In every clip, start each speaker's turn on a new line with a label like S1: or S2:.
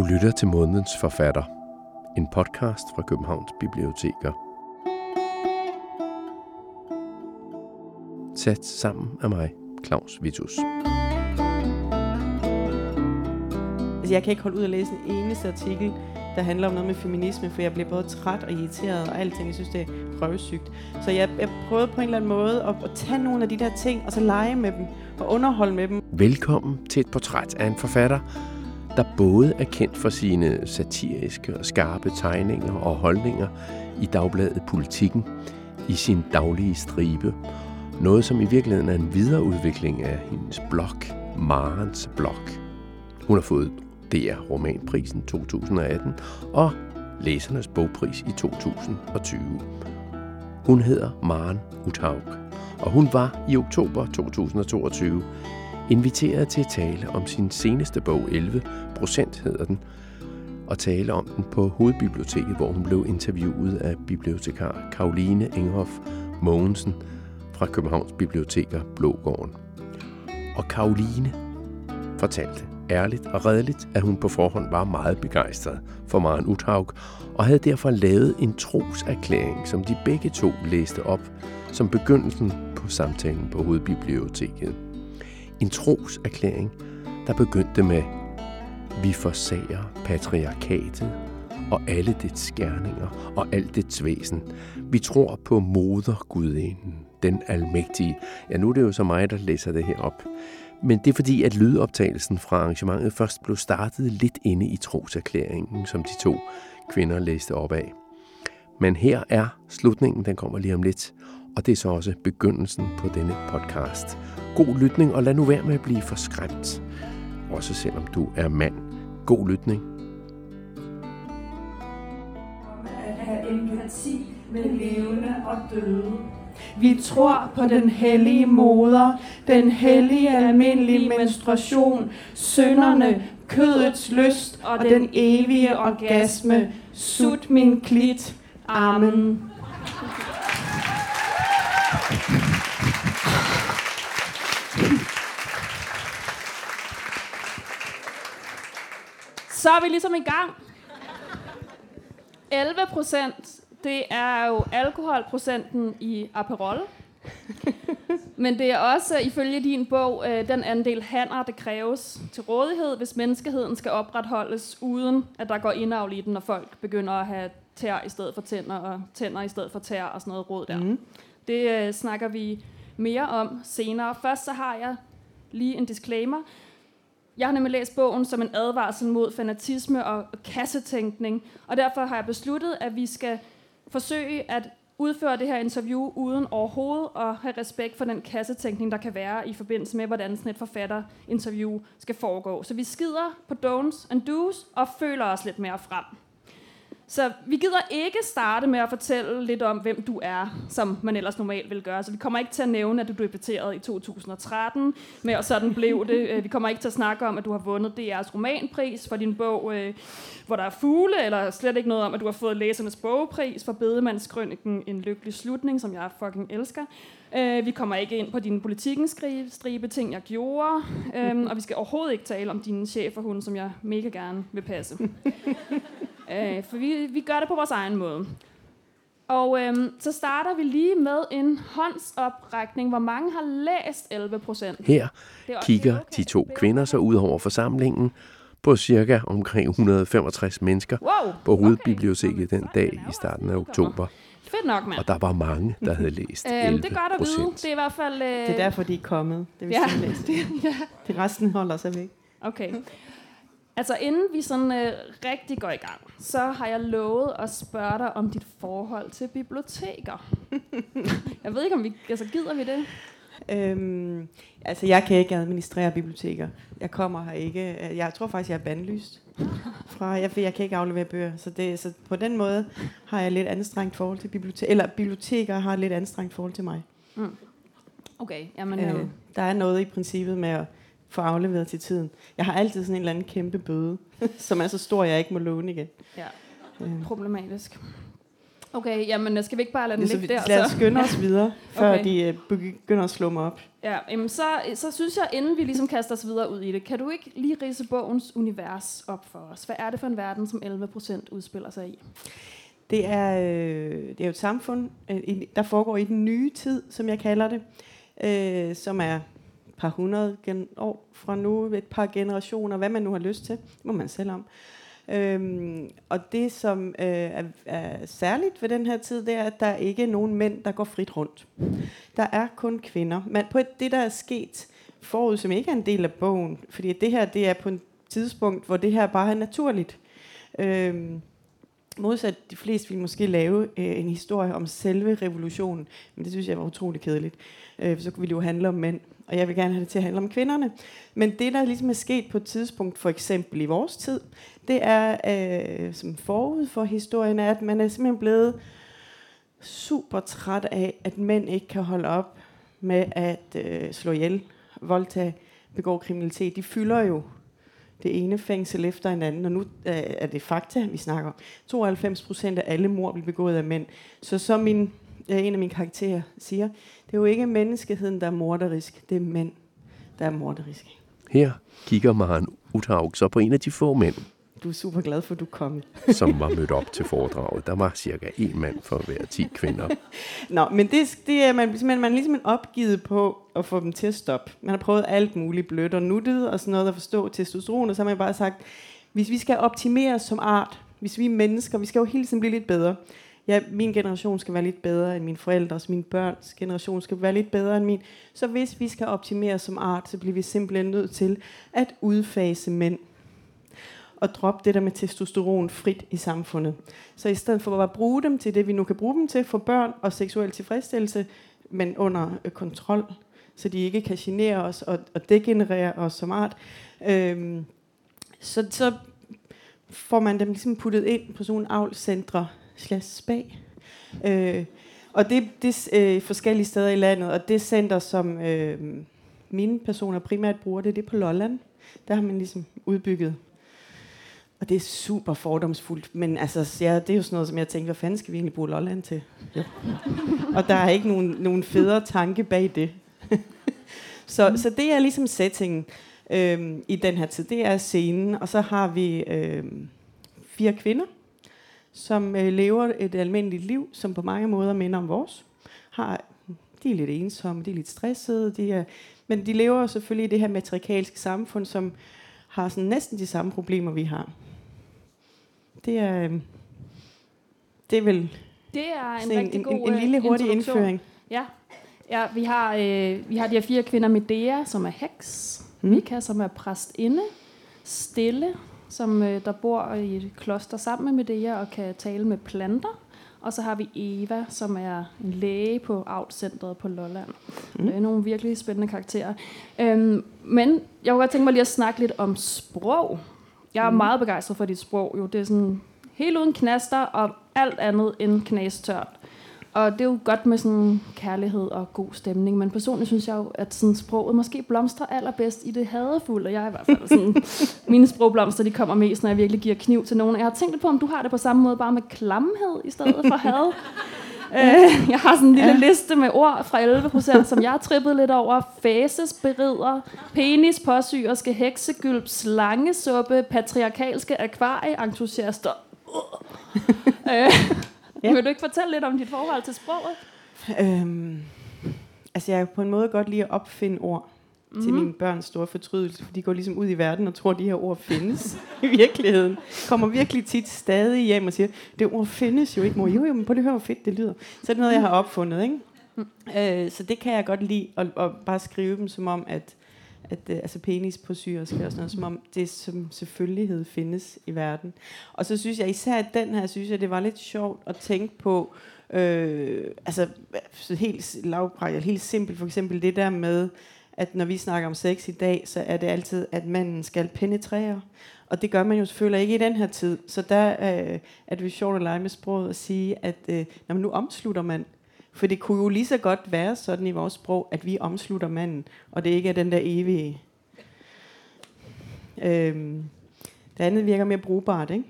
S1: Du lytter til Månedens Forfatter, en podcast fra Københavns Biblioteker. Sat sammen af mig, Claus Vitus.
S2: Altså, jeg kan ikke holde ud at læse en eneste artikel, der handler om noget med feminisme, for jeg bliver både træt og irriteret og alting. Jeg synes, det er røvsygt. Så jeg, jeg prøvede på en eller anden måde at, at tage nogle af de der ting, og så lege med dem og underholde med dem.
S1: Velkommen til et portræt af en forfatter, der både er kendt for sine satiriske og skarpe tegninger og holdninger i dagbladet Politikken i sin daglige stribe. Noget, som i virkeligheden er en videreudvikling af hendes blog, Marens blog. Hun har fået DR Romanprisen 2018 og Læsernes Bogpris i 2020. Hun hedder Maren Uthaug, og hun var i oktober 2022 inviteret til at tale om sin seneste bog, 11 procent hedder den, og tale om den på Hovedbiblioteket, hvor hun blev interviewet af bibliotekar Karoline Inghoff Mogensen fra Københavns Biblioteker Blågården. Og Karoline fortalte ærligt og redeligt, at hun på forhånd var meget begejstret for Maren Uthaug, og havde derfor lavet en troserklæring, som de begge to læste op som begyndelsen på samtalen på Hovedbiblioteket. En troserklæring, der begyndte med Vi forsager patriarkatet og alle dets skærninger og alt dets væsen. Vi tror på modergudinden, den almægtige. Ja, nu er det jo så mig, der læser det her op. Men det er fordi, at lydoptagelsen fra arrangementet først blev startet lidt inde i troserklæringen, som de to kvinder læste op af. Men her er slutningen, den kommer lige om lidt, og det er så også begyndelsen på denne podcast. God lytning, og lad nu være med at blive forskræmt. Også selvom du er mand. God lytning.
S3: At have empati med levende og døde.
S4: Vi tror på den hellige moder, den hellige almindelige menstruation, synderne, kødets lyst og den evige orgasme. Sut min klit. Amen.
S5: Så er vi ligesom i gang. 11 procent, det er jo alkoholprocenten i Aperol. Men det er også, ifølge din bog, øh, den andel hanner, det kræves til rådighed, hvis menneskeheden skal opretholdes, uden at der går indavl i den, når folk begynder at have tær i stedet for tænder, og tænder i stedet for tær og sådan noget råd der. Mm. Det øh, snakker vi mere om senere. Først så har jeg lige en disclaimer. Jeg har nemlig læst bogen som en advarsel mod fanatisme og kassetænkning, og derfor har jeg besluttet, at vi skal forsøge at udføre det her interview uden overhovedet at have respekt for den kassetænkning, der kan være i forbindelse med, hvordan sådan et forfatterinterview skal foregå. Så vi skider på don'ts and do's og føler os lidt mere frem. Så vi gider ikke starte med at fortælle lidt om, hvem du er, som man ellers normalt vil gøre. Så vi kommer ikke til at nævne, at du debuterede i 2013, med og sådan blev det. Vi kommer ikke til at snakke om, at du har vundet DR's romanpris for din bog, øh, hvor der er fugle, eller slet ikke noget om, at du har fået læsernes bogpris for Bedemandskrøniken En Lykkelig Slutning, som jeg fucking elsker. Øh, vi kommer ikke ind på dine politikens stribe ting, jeg gjorde, øh, og vi skal overhovedet ikke tale om dine cheferhunde, som jeg mega gerne vil passe. Øh, for vi, vi gør det på vores egen måde. Og øhm, så starter vi lige med en håndsoprækning, hvor mange har læst 11 procent.
S1: Her kigger okay. de to kvinder så ud over forsamlingen på cirka omkring 165 mennesker
S5: wow,
S1: på Hovedbiblioteket okay. den dag i starten af oktober.
S5: Fedt nok, mand.
S1: Og der var mange, der havde læst 11
S5: øhm, Det er godt at vide. Det er i hvert fald... Øh...
S2: Det er derfor, de er kommet. Det vil
S5: ja.
S2: sige, læst. ja. Det resten holder sig væk.
S5: Okay. Altså inden vi sådan øh, rigtig går i gang, så har jeg lovet at spørge dig om dit forhold til biblioteker. jeg ved ikke, om vi altså, gider vi det?
S2: Øhm, altså jeg kan ikke administrere biblioteker. Jeg kommer her ikke. Jeg tror faktisk, jeg er bandlyst. Fra, jeg, jeg kan ikke aflevere bøger. Så, det, så på den måde har jeg lidt anstrengt forhold til biblioteker. Eller biblioteker har lidt anstrengt forhold til mig.
S5: Mm. Okay, jamen...
S2: Øh, der er noget i princippet med at få afleveret til tiden. Jeg har altid sådan en eller anden kæmpe bøde, som er så stor, jeg ikke må låne igen.
S5: Ja, øh. problematisk. Okay, jamen skal vi ikke bare lade den
S2: Så
S5: ligge der?
S2: lad os skynde os videre, før
S5: Okay.
S2: de øh, begynder at slå mig op.
S5: Ja, jamen så, så synes jeg, inden vi ligesom kaster os videre ud i det, kan du ikke lige rise bogens univers op for os? Hvad er det for en verden, som 11% udspiller sig i? Det
S2: er, øh, det er jo et samfund, øh, der foregår i den nye tid, som jeg kalder det, øh, som er et par hundrede gen- år fra nu, et par generationer, hvad man nu har lyst til, det må man selv om. Øhm, og det, som øh, er, er særligt ved den her tid, det er, at der ikke er nogen mænd, der går frit rundt. Der er kun kvinder. Men på det, der er sket forud, som ikke er en del af bogen, fordi det her det er på et tidspunkt, hvor det her bare er naturligt. Øhm, modsat de fleste ville måske lave øh, en historie om selve revolutionen, men det synes jeg var utrolig kedeligt. Øh, for så kunne vi jo handle om mænd, og jeg vil gerne have det til at handle om kvinderne. Men det, der ligesom er sket på et tidspunkt, for eksempel i vores tid, det er, øh, som forud for historien, er, at man er simpelthen blevet super træt af, at mænd ikke kan holde op med at øh, slå ihjel, voldtage, begå kriminalitet. De fylder jo det ene fængsel efter en anden, og nu øh, er det fakta, vi snakker om. 92 procent af alle mord bliver begået af mænd. Så som min, øh, en af mine karakterer siger, det er jo ikke menneskeheden, der er morderisk, det er mænd, der er morderisk.
S1: Her kigger Maren Uthaug så på en af de få mænd,
S2: du er super glad for, at du kommet.
S1: som var mødt op til foredraget. Der var cirka en mand for hver 10 kvinder.
S2: Nå, men det, det er man, simpelthen, man er ligesom opgivet på at få dem til at stoppe. Man har prøvet alt muligt blødt og nuttet og sådan noget at forstå testosteron, og så har man bare sagt, hvis vi skal optimere som art, hvis vi er mennesker, vi skal jo hele tiden blive lidt bedre. Ja, min generation skal være lidt bedre end min forældres, min børns generation skal være lidt bedre end min. Så hvis vi skal optimere som art, så bliver vi simpelthen nødt til at udfase mænd at droppe det der med testosteron frit i samfundet. Så i stedet for at bruge dem til det, vi nu kan bruge dem til, for børn og seksuel tilfredsstillelse, men under øh, kontrol, så de ikke kan genere os og, og degenerere os som art, øh, så, så får man dem ligesom puttet ind på sådan nogle avlcentre slash spag. Øh, og det, det er øh, forskellige steder i landet, og det center, som øh, mine personer primært bruger, det er på Lolland. Der har man ligesom udbygget og det er super fordomsfuldt, men altså, ja, det er jo sådan noget, som jeg tænkte, hvad fanden skal vi egentlig bruge Lolland til? Ja. og der er ikke nogen, nogen federe tanke bag det. så, så det er ligesom settingen øhm, i den her tid. Det er scenen, og så har vi øhm, fire kvinder, som øh, lever et almindeligt liv, som på mange måder minder om vores. Har, de er lidt ensomme, de er lidt stressede, de er, men de lever jo selvfølgelig i det her matriarkalske samfund, som har sådan næsten de samme problemer, vi har. Det er, øhm, det er vel
S5: Det er en
S2: sådan
S5: rigtig
S2: en,
S5: god
S2: en, en lille
S5: øh,
S2: hurtig
S5: introduktion.
S2: indføring.
S5: Ja, ja vi, har, øh, vi har de her fire kvinder. Medea, som er heks.
S2: Mm.
S5: Mika, som er præstinde. Stille, som øh, der bor i et kloster sammen med Medea og kan tale med planter. Og så har vi Eva, som er en læge på Avlcentret på Lolland.
S2: Mm.
S5: Det er nogle virkelig spændende karakterer. Øhm, men jeg kunne godt tænke mig lige at snakke lidt om sprog. Jeg er
S2: Mm.
S5: meget begejstret for dit sprog. Jo. Det er sådan helt uden knaster og alt andet end knastørt. Og det er jo godt med sådan kærlighed og god stemning, men personligt synes jeg jo, at sådan sproget måske blomstrer allerbedst i det hadefulde. Jeg er i hvert fald sådan, mine sprogblomster, de kommer mest, når jeg virkelig giver kniv til nogen. Jeg har tænkt lidt på, om du har det på samme måde, bare med klamhed i stedet for had. Øh, jeg har sådan en lille
S2: Ja.
S5: liste med ord fra 11 procent, som jeg har trippet lidt over. Fases, berider, penis, påsyerske, heksegylp, slangesuppe, patriarkalske akvarie-entusiaster. øh,
S2: Ja.
S5: Vil du ikke fortælle lidt om dit forhold til sproget?
S2: Øhm, altså, jeg kan på en måde godt lide at opfinde ord mm. til mine børns store fortrydelse, for de går ligesom ud i verden og tror, at de her ord findes i virkeligheden. Kommer virkelig tit stadig hjem og siger, det ord findes jo ikke, mor. Jo, jo, men prøv lige at høre, hvor fedt det lyder. Så er det noget, jeg har opfundet, ikke? Øh, så det kan jeg godt lide, at, at bare skrive dem som om, at, at øh, altså penis på syrisk og sådan noget, som om det som selvfølgelighed findes i verden. Og så synes jeg især, at den her, synes jeg, det var lidt sjovt at tænke på, øh, altså så helt lavpraktisk, helt simpelt, for eksempel det der med, at når vi snakker om sex i dag, så er det altid, at manden skal penetrere. Og det gør man jo selvfølgelig ikke i den her tid. Så der øh, er det jo sjovt at lege med sproget og sige, at øh, når man nu omslutter man, for det kunne jo lige så godt være sådan i vores sprog, at vi omslutter manden, og det ikke er den der evige. Øhm, det andet virker mere brugbart, ikke?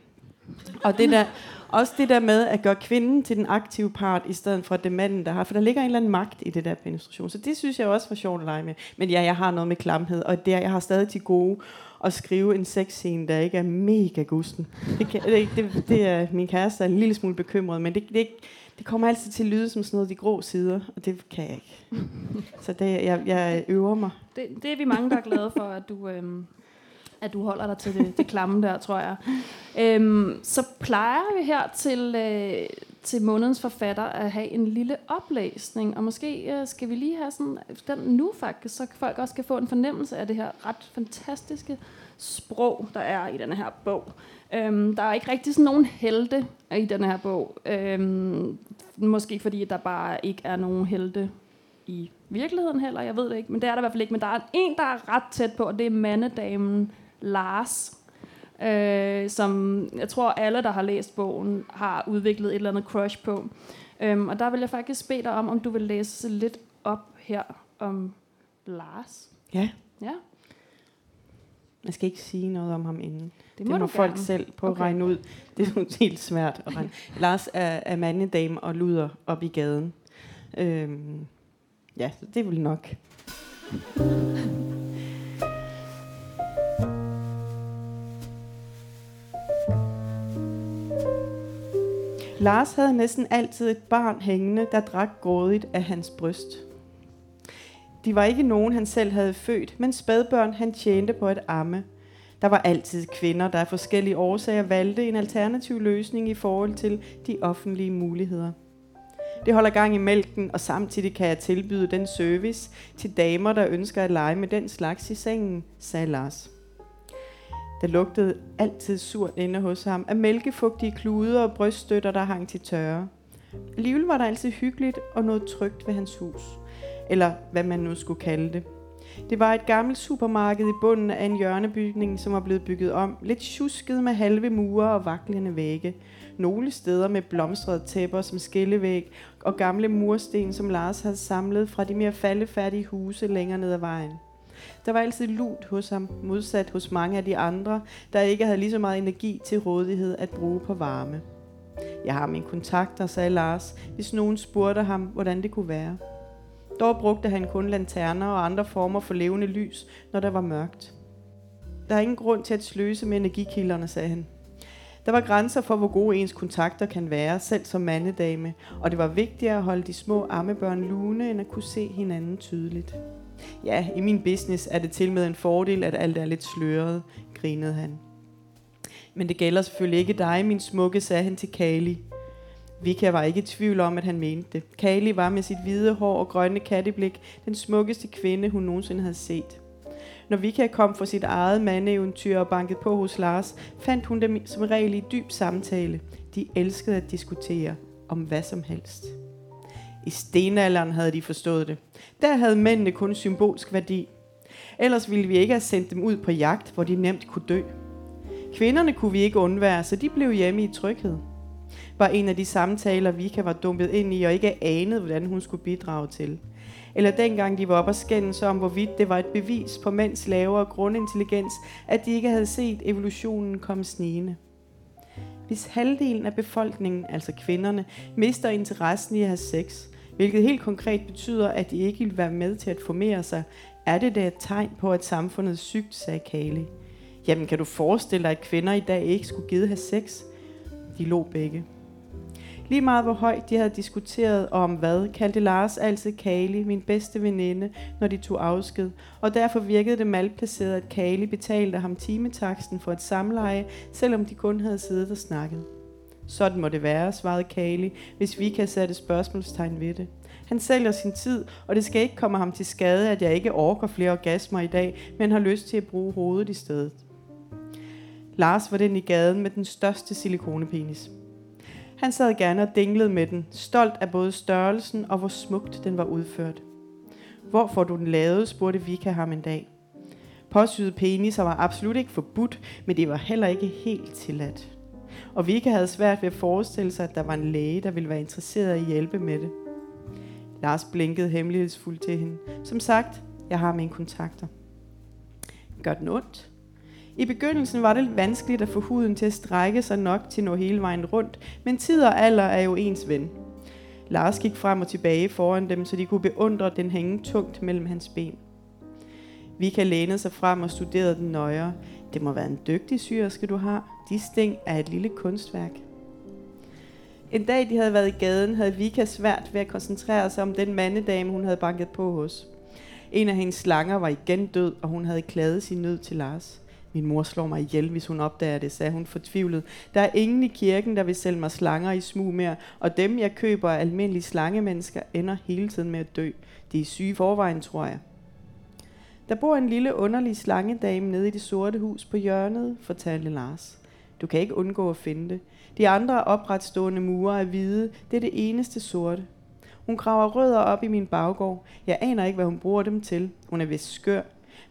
S2: Og det der, også det der med at gøre kvinden til den aktive part, i stedet for det manden, der har. For der ligger en eller anden magt i det der penetration. Så det synes jeg også var sjovt at lege med. Men ja, jeg har noget med klamhed, og det, er, jeg har stadig til gode at skrive en sexscene, der ikke er mega gusten. Det, kan, det, det, det er, min kæreste er en lille smule bekymret, men det, det, det kommer altid til at lyde som sådan noget de grå sider, og det kan jeg ikke. Så det, jeg, jeg øver mig.
S5: Det, det er vi mange, der er glade for, at du, øhm, at du holder dig til det, det klamme der, tror jeg. Øhm, så plejer vi her til, øh, til månedens forfatter at have en lille oplæsning, og måske øh, skal vi lige have sådan den nu faktisk, så folk også kan få en fornemmelse af det her ret fantastiske sprog, der er i den her bog. Øhm, der er ikke rigtig sådan nogen helte i den her bog. Øhm, måske fordi der bare ikke er nogen helte i virkeligheden heller, jeg ved det ikke, men det er der i hvert fald ikke. Men der er en, der er ret tæt på, og det er mandedamen Lars, øh, som jeg tror alle, der har læst bogen, har udviklet et eller andet crush på. Øhm, og der vil jeg faktisk bede dig om, om du vil læse lidt op her om Lars.
S2: Ja.
S5: Ja,
S2: Jeg skal ikke sige noget om ham inden.
S5: det
S2: Det
S5: må,
S2: må,
S5: du
S2: folk
S5: gerne.
S2: selv prøve
S5: Okay.
S2: at regne ud. Det er sådan helt svært at regne. Lars er, er mandedame og luder op i gaden. Øhm, ja, så det vil nok. Lars havde næsten altid et barn hængende, der drak grådigt af hans bryst. De var ikke nogen, han selv havde født, men spædbørn, han tjente på at amme. Der var altid kvinder, der af forskellige årsager valgte en alternativ løsning i forhold til de offentlige muligheder. Det holder gang i mælken, og samtidig kan jeg tilbyde den service til damer, der ønsker at lege med den slags i sengen, sagde Lars. Det lugtede altid surt inde hos ham af mælkefugtige kluder og bryststøtter, der hang til tørre. Alligevel var der altid hyggeligt og noget trygt ved hans hus. Eller hvad man nu skulle kalde det. Det var et gammelt supermarked i bunden af en hjørnebygning, som var blevet bygget om. Lidt tjusket med halve mure og vaklende vægge. Nogle steder med blomstrede tæpper som skillevæg og gamle mursten, som Lars havde samlet fra de mere faldefærdige huse længere ned ad vejen. Der var altid lunt hos ham, modsat hos mange af de andre, der ikke havde lige så meget energi til rådighed at bruge på varme. Jeg har mine kontakter, sagde Lars, hvis nogen spurgte ham, hvordan det kunne være. Dog brugte han kun lanterner og andre former for levende lys, når der var mørkt. Der er ingen grund til at sløse med energikilderne, sagde han. Der var grænser for, hvor gode ens kontakter kan være, selv som mandedame, og det var vigtigere at holde de små ammebørn lune, end at kunne se hinanden tydeligt. Ja, i min business er det til med en fordel, at alt er lidt sløret, grinede han. Men det gælder selvfølgelig ikke dig, min smukke, sagde han til Kali. Vika var ikke i tvivl om, at han mente det. Kali var med sit hvide hår og grønne katteblik den smukkeste kvinde, hun nogensinde havde set. Når Vika kom for sit eget mandeeventyr og bankede på hos Lars, fandt hun dem som regel i dyb samtale. De elskede at diskutere om hvad som helst. I stenalderen havde de forstået det. Der havde mændene kun symbolsk værdi. Ellers ville vi ikke have sendt dem ud på jagt, hvor de nemt kunne dø. Kvinderne kunne vi ikke undvære, så de blev hjemme i tryghed. Var en af de samtaler, Vika var dumpet ind i, og ikke anede, hvordan hun skulle bidrage til. Eller dengang de var oppe og skændes om, hvorvidt det var et bevis på mænds lavere grundintelligens, at de ikke havde set evolutionen komme snigende. Hvis halvdelen af befolkningen, altså kvinderne, mister interessen i at have sex, hvilket helt konkret betyder, at de ikke vil være med til at formere sig, er det da et tegn på, at samfundet er sygt, sagde Kali. Jamen, kan du forestille dig, at kvinder i dag ikke skulle gide have sex? De lå begge. Lige meget hvor højt de havde diskuteret om hvad, kaldte Lars altid Kali, min bedste veninde, når de tog afsked, og derfor virkede det malplaceret, at Kali betalte ham timetaksten for et samleje, selvom de kun havde siddet og snakket. Sådan må det være, svarede Kali, hvis vi kan sætte spørgsmålstegn ved det. Han sælger sin tid, og det skal ikke komme ham til skade, at jeg ikke orker flere orgasmer i dag, men har lyst til at bruge hovedet i stedet. Lars var den i gaden med den største silikonepenis. Han sad gerne og dinglede med den, stolt af både størrelsen og hvor smukt den var udført. Hvor får du den lavet, spurgte Vika ham en dag. Påsyede peniser var absolut ikke forbudt, men det var heller ikke helt tilladt. Og Vika havde svært ved at forestille sig, at der var en læge, der ville være interesseret i at hjælpe med det. Lars blinkede hemmelighedsfuldt til hende. Som sagt, jeg har mine kontakter. Gør den ondt? I begyndelsen var det vanskeligt at få huden til at strække sig nok til at nå hele vejen rundt, men tid og alder er jo ens ven. Lars gik frem og tilbage foran dem, så de kunne beundre den hænge tungt mellem hans ben. Vika lænede sig frem og studerede den nøjere. Det må være en dygtig syrske, du har. De sting er et lille kunstværk. En dag, de havde været i gaden, havde Vika svært ved at koncentrere sig om den mandedame, hun havde banket på hos. En af hendes slanger var igen død, og hun havde klaget sin nød til Lars. Min mor slår mig ihjel, hvis hun opdager det, sagde hun fortvivlet. Der er ingen i kirken, der vil sælge mig slanger i smug mere, og dem, jeg køber af almindelige slangemennesker, ender hele tiden med at dø. De er syge forvejen, tror jeg. Der bor en lille underlig slangedame nede i det sorte hus på hjørnet, fortalte Lars. Du kan ikke undgå at finde det. De andre opretstående mure er hvide, det er det eneste sorte. Hun graver rødder op i min baggård. Jeg aner ikke, hvad hun bruger dem til. Hun er vist skør.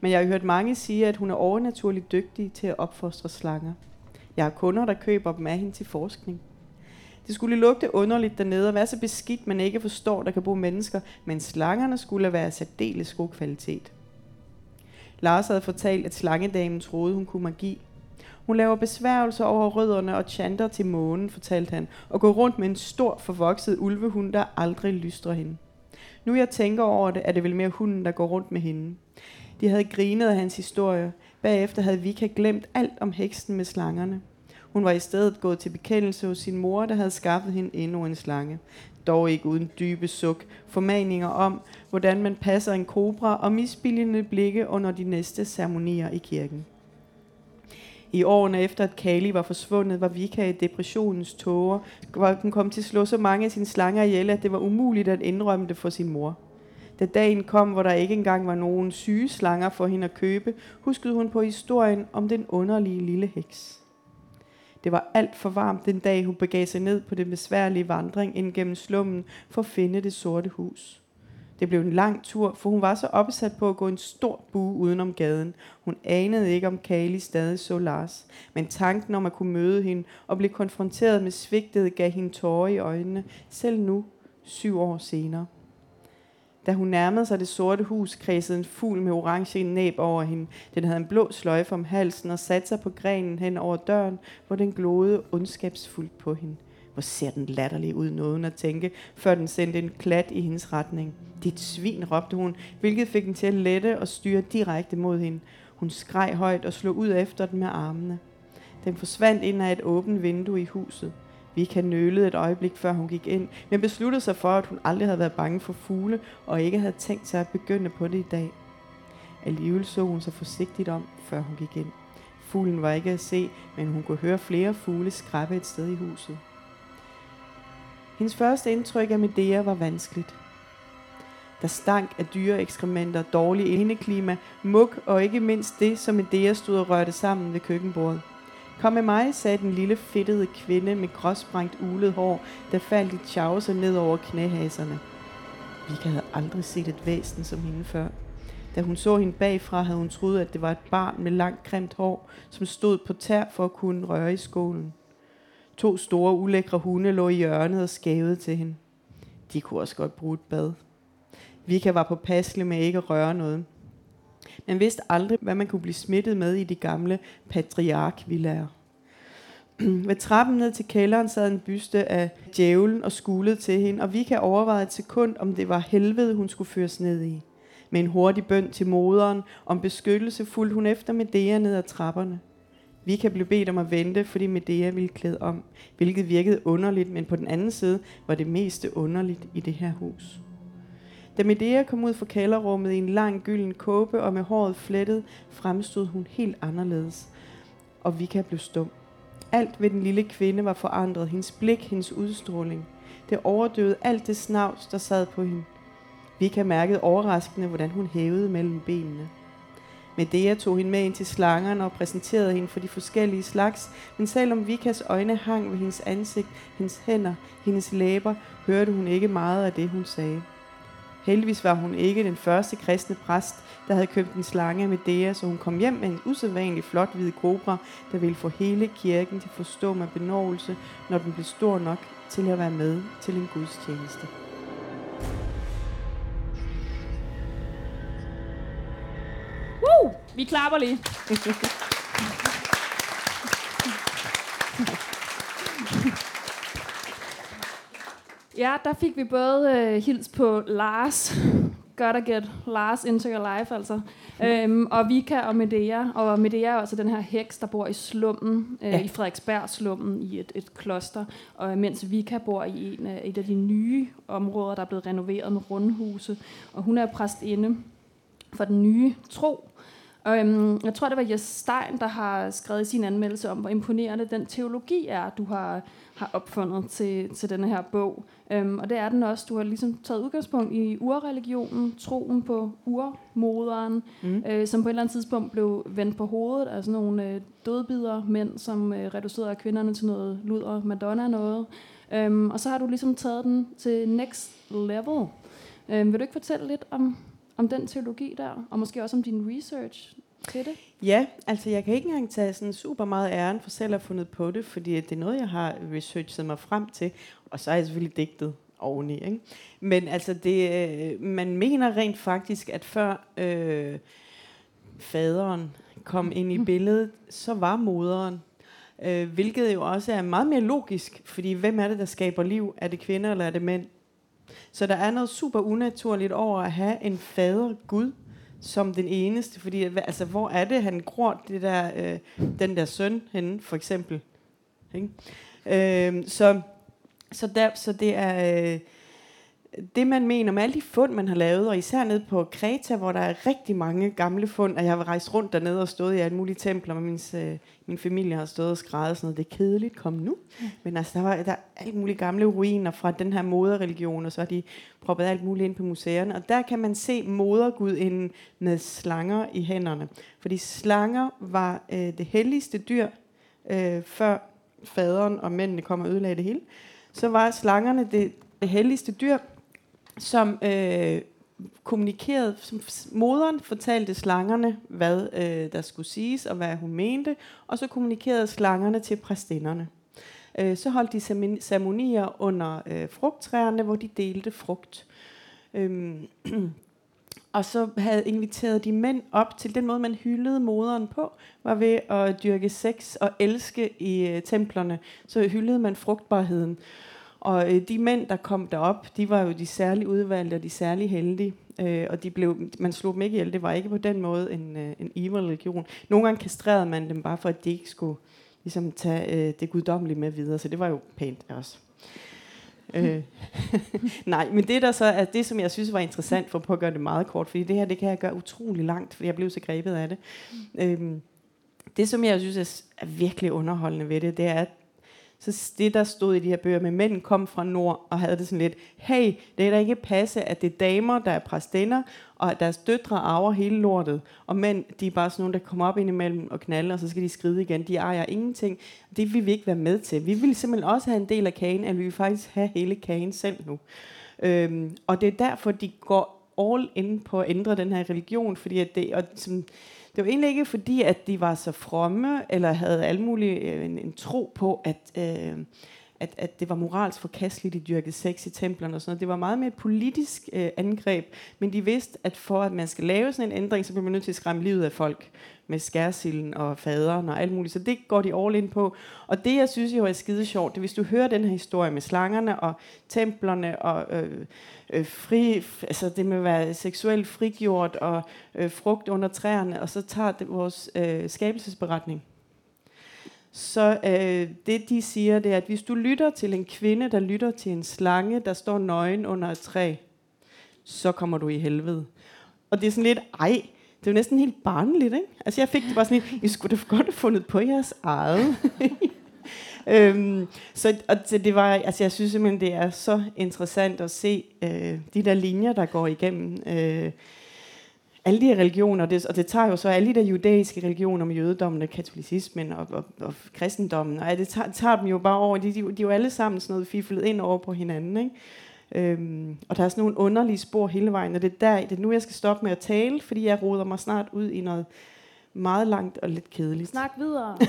S2: Men jeg har hørt mange sige, at hun er overnaturligt dygtig til at opfostre slanger. Jeg har kunder, der køber dem af hende til forskning. Det skulle lugte underligt dernede og være så beskidt, man ikke forstår, der kan bo mennesker, men slangerne skulle være særdeles god kvalitet. Lars havde fortalt, at slangedamen troede, hun kunne magi. Hun laver besværgelser over rødderne og chanter til månen, fortalte han, og går rundt med en stor forvokset ulvehund, der aldrig lystrer hende. Nu jeg tænker over det, er det vel mere hunden, der går rundt med hende. De havde grinet af hans historie. Bagefter havde Vika glemt alt om heksen med slangerne. Hun var i stedet gået til bekendelse hos sin mor, der havde skaffet hende endnu en slange. Dog ikke uden dybe suk, formaninger om, hvordan man passer en kobra og misbilligende blikke under de næste ceremonier i kirken. I årene efter, at Kali var forsvundet, var Vika i depressionens tåger, hvor hun kom til at slå så mange af sine slanger ihjel, at det var umuligt at indrømme det for sin mor. Da dagen kom, hvor der ikke engang var nogen syge slanger for hende at købe, huskede hun på historien om den underlige lille heks. Det var alt for varmt den dag, hun begav sig ned på den besværlige vandring ind gennem slummen for at finde det sorte hus. Det blev en lang tur, for hun var så opsat på at gå en stor bue udenom gaden. Hun anede ikke, om Kali stadig så Lars. Men tanken om at kunne møde hende og blive konfronteret med svigtet gav hende tårer i øjnene, selv nu, syv år senere. Da hun nærmede sig det sorte hus, kredsede en fugl med orange næb over hende. Den havde en blå sløjfe om halsen og satte sig på grenen hen over døren, hvor den glåede ondskabsfuldt på hende. Hvor ser den latterlig ud, nåden at tænke, før den sendte en klat i hendes retning. Dit svin, råbte hun, hvilket fik den til at lette og styre direkte mod hende. Hun skreg højt og slog ud efter den med armene. Den forsvandt ind ad et åbent vindue i huset. Vika nølede et øjeblik, før hun gik ind, men besluttede sig for, at hun aldrig havde været bange for fugle, og ikke havde tænkt sig at begynde på det i dag. Alligevel så hun sig forsigtigt om, før hun gik ind. Fuglen var ikke at se, men hun kunne høre flere fugle skrabe et sted i huset. Hendes første indtryk af Medea var vanskeligt. Der stank af dyre ekskrementer, dårlig indeklima, muk og ikke mindst det, som Medea stod og rørte sammen ved køkkenbordet. Kom med mig, sagde den lille fedtede kvinde med gråsprængt ulet hår, der faldt i tjavser ned over knæhaserne. Vika havde aldrig set et væsen som hende før. Da hun så hende bagfra, havde hun troet, at det var et barn med langt kremt hår, som stod på tær for at kunne røre i skålen. To store, ulækre hunde lå i hjørnet og skavede til hende. De kunne også godt bruge et bad. Vika var påpasselig med ikke at røre noget. Man vidste aldrig, hvad man kunne blive smittet med i de gamle patriarkvillager. Ved trappen ned til kælderen sad en byste af djævlen og skulede til hende, og Vika overvejede et sekund, om det var helvede, hun skulle føres ned i. Med en hurtig bøn til moderen om beskyttelse fulgte hun efter Medea ned ad trapperne. Vika blev bedt om at vente, fordi Medea ville klæde om, hvilket virkede underligt, men på den anden side var det meste underligt i det her hus. Da Medea kom ud fra kælderrummet i en lang gylden kåbe og med håret flettet, fremstod hun helt anderledes, og Vika blev stum. Alt ved den lille kvinde var forandret. Hendes blik, hendes udstråling. Det overdøvede alt det snavs, der sad på hende. Vika mærkede overraskende, hvordan hun hævede mellem benene. Medea tog hende med ind til slangerne og præsenterede hende for de forskellige slags, men selvom Vikas øjne hang ved hendes ansigt, hendes hænder, hendes læber, hørte hun ikke meget af det, hun sagde. Heldigvis var hun ikke den første kristne præst, der havde købt en slange med Medea, så hun kom hjem med en usædvanlig flot hvid kobra, der ville få hele kirken til at forstå med benovelse, når den blev stor nok til at være med til en gudstjeneste.
S5: Woo! Vi klapper lige. Ja, der fik vi både øh, hils på Lars, gotta get Lars into your life, altså. Øhm, og Vika og Medea. Og Medea er også den her heks, der bor i slummen, øh, ja. i Frederiksberg slummen, i et, et kloster. Og mens Vika bor i en, et af de nye områder, der er blevet renoveret med rundhuse. Og hun er præstinde for den nye tro. Og, øhm, jeg tror, det var Jes Stein, der har skrevet sin anmeldelse om, hvor imponerende den teologi er, du har, har opfundet til, til denne her bog. Øhm, og det er den også. Du har ligesom taget udgangspunkt i urreligionen, troen på urmoderen, mm. øh, som på et eller andet tidspunkt blev vendt på hovedet af sådan nogle øh, dødbider mænd, som øh, reducerede kvinderne til noget luder Madonna noget. Øhm, og så har du ligesom taget den til next level. Øhm, vil du ikke fortælle lidt om, om den teologi der, og måske også om din research til det?
S2: Ja, altså jeg kan ikke engang tage sådan super meget æren for selv at have fundet på det, fordi det er noget, jeg har researchet mig frem til, og så er jeg selvfølgelig digtet oveni. Ikke? Men altså, det, øh, man mener rent faktisk, at før øh, faderen kom ind i billedet, så var moderen. Øh, hvilket jo også er meget mere logisk, fordi hvem er det, der skaber liv? Er det kvinder, eller er det mænd? Så der er noget super unaturligt over at have en fader Gud som den eneste, fordi altså, hvor er det, han gror det der, øh, den der søn henne, for eksempel. Ikke? Øh, så, så, der, så det er... Øh, det man mener med alle de fund, man har lavet, og især nede på Kreta, hvor der er rigtig mange gamle fund, og jeg har rejst rundt dernede og stået i alle mulige templer, og min, øh, min familie har stået og skrevet sådan noget, det er kedeligt, kom nu. Mm. Men altså, der var der er alle mulige gamle ruiner fra den her moderreligion, og så har de proppet alt muligt ind på museerne, og der kan man se modergudinden med slanger i hænderne. Fordi slanger var øh, det helligste dyr, øh, før faderen og mændene kom og ødelagde det hele. Så var slangerne det, det helligste dyr, som øh, kommunikerede, som moderen fortalte slangerne, hvad øh, der skulle siges, og hvad hun mente, og så kommunikerede slangerne til præstinderne. Øh, så holdt de ceremonier under øh, frugttræerne, hvor de delte frugt. Øh, og så havde inviteret de mænd op til den måde, man hyldede moderen på, var ved at dyrke sex og elske i øh, templerne. Så hyldede man frugtbarheden. Og øh, de mænd, der kom derop, de var jo de særligt udvalgte og de særligt heldige. Øh, og de blev, man slog dem ikke ihjel. Det var ikke på den måde en, øh, en evil religion. Nogle gange kastrerede man dem bare for, at de ikke skulle ligesom, tage øh, det guddommelige med videre. Så det var jo pænt også. øh, nej, men det der så er det, som jeg synes var interessant, for at gøre det meget kort, fordi det her, det kan jeg gøre utrolig langt, fordi jeg blev så grebet af det. Øh, det, som jeg synes er virkelig underholdende ved det, det er, at så det, der stod i de her bøger med mænd, kom fra nord og havde det sådan lidt, hey, det er da ikke passe, at det er damer, der er præstinder, og at deres døtre arver hele lortet, og mænd, de er bare sådan nogle, der kommer op ind imellem og knalder, og så skal de skride igen. De ejer ingenting. Det vil vi ikke være med til. Vi vil simpelthen også have en del af kagen, at vi vil faktisk have hele kagen selv nu. Øhm, og det er derfor, de går all in på at ændre den her religion, fordi at det, og som, det var egentlig ikke fordi, at de var så fromme, eller havde alle mulige, øh, en, en tro på, at, øh, at, at det var moralsk forkasteligt, de dyrkede sex i templerne og sådan noget. Det var meget mere et politisk øh, angreb, men de vidste, at for at man skal lave sådan en ændring, så bliver man nødt til at skræmme livet af folk med skærsilden og faderen og alt muligt. Så det går de all in på. Og det, jeg synes jo er skide sjovt, det er, hvis du hører den her historie med slangerne og templerne og øh, øh, fri, altså det med at være seksuelt frigjort og øh, frugt under træerne, og så tager det vores øh, skabelsesberetning. Så øh, det de siger, det er, at hvis du lytter til en kvinde, der lytter til en slange, der står nøgen under et træ, så kommer du i helvede. Og det er sådan lidt, ej, det er jo næsten helt barnligt, ikke? Altså jeg fik det bare sådan lidt, I skulle da godt have fundet på jeres eget. øhm, så og det, det var, altså jeg synes simpelthen, det er så interessant at se øh, de der linjer, der går igennem øh, alle de her religioner, og det, og det tager jo så alle de der judæiske religioner med jødedommen og katolicismen og, og, og kristendommen, og det tager, tager dem jo bare over, de, de, de er jo alle sammen sådan noget fiflet ind over på hinanden, ikke? Øhm, og der er sådan nogle underlige spor hele vejen, og det er, der, det er nu, jeg skal stoppe med at tale, fordi jeg roder mig snart ud i noget meget langt og lidt kedeligt.
S5: Snak videre.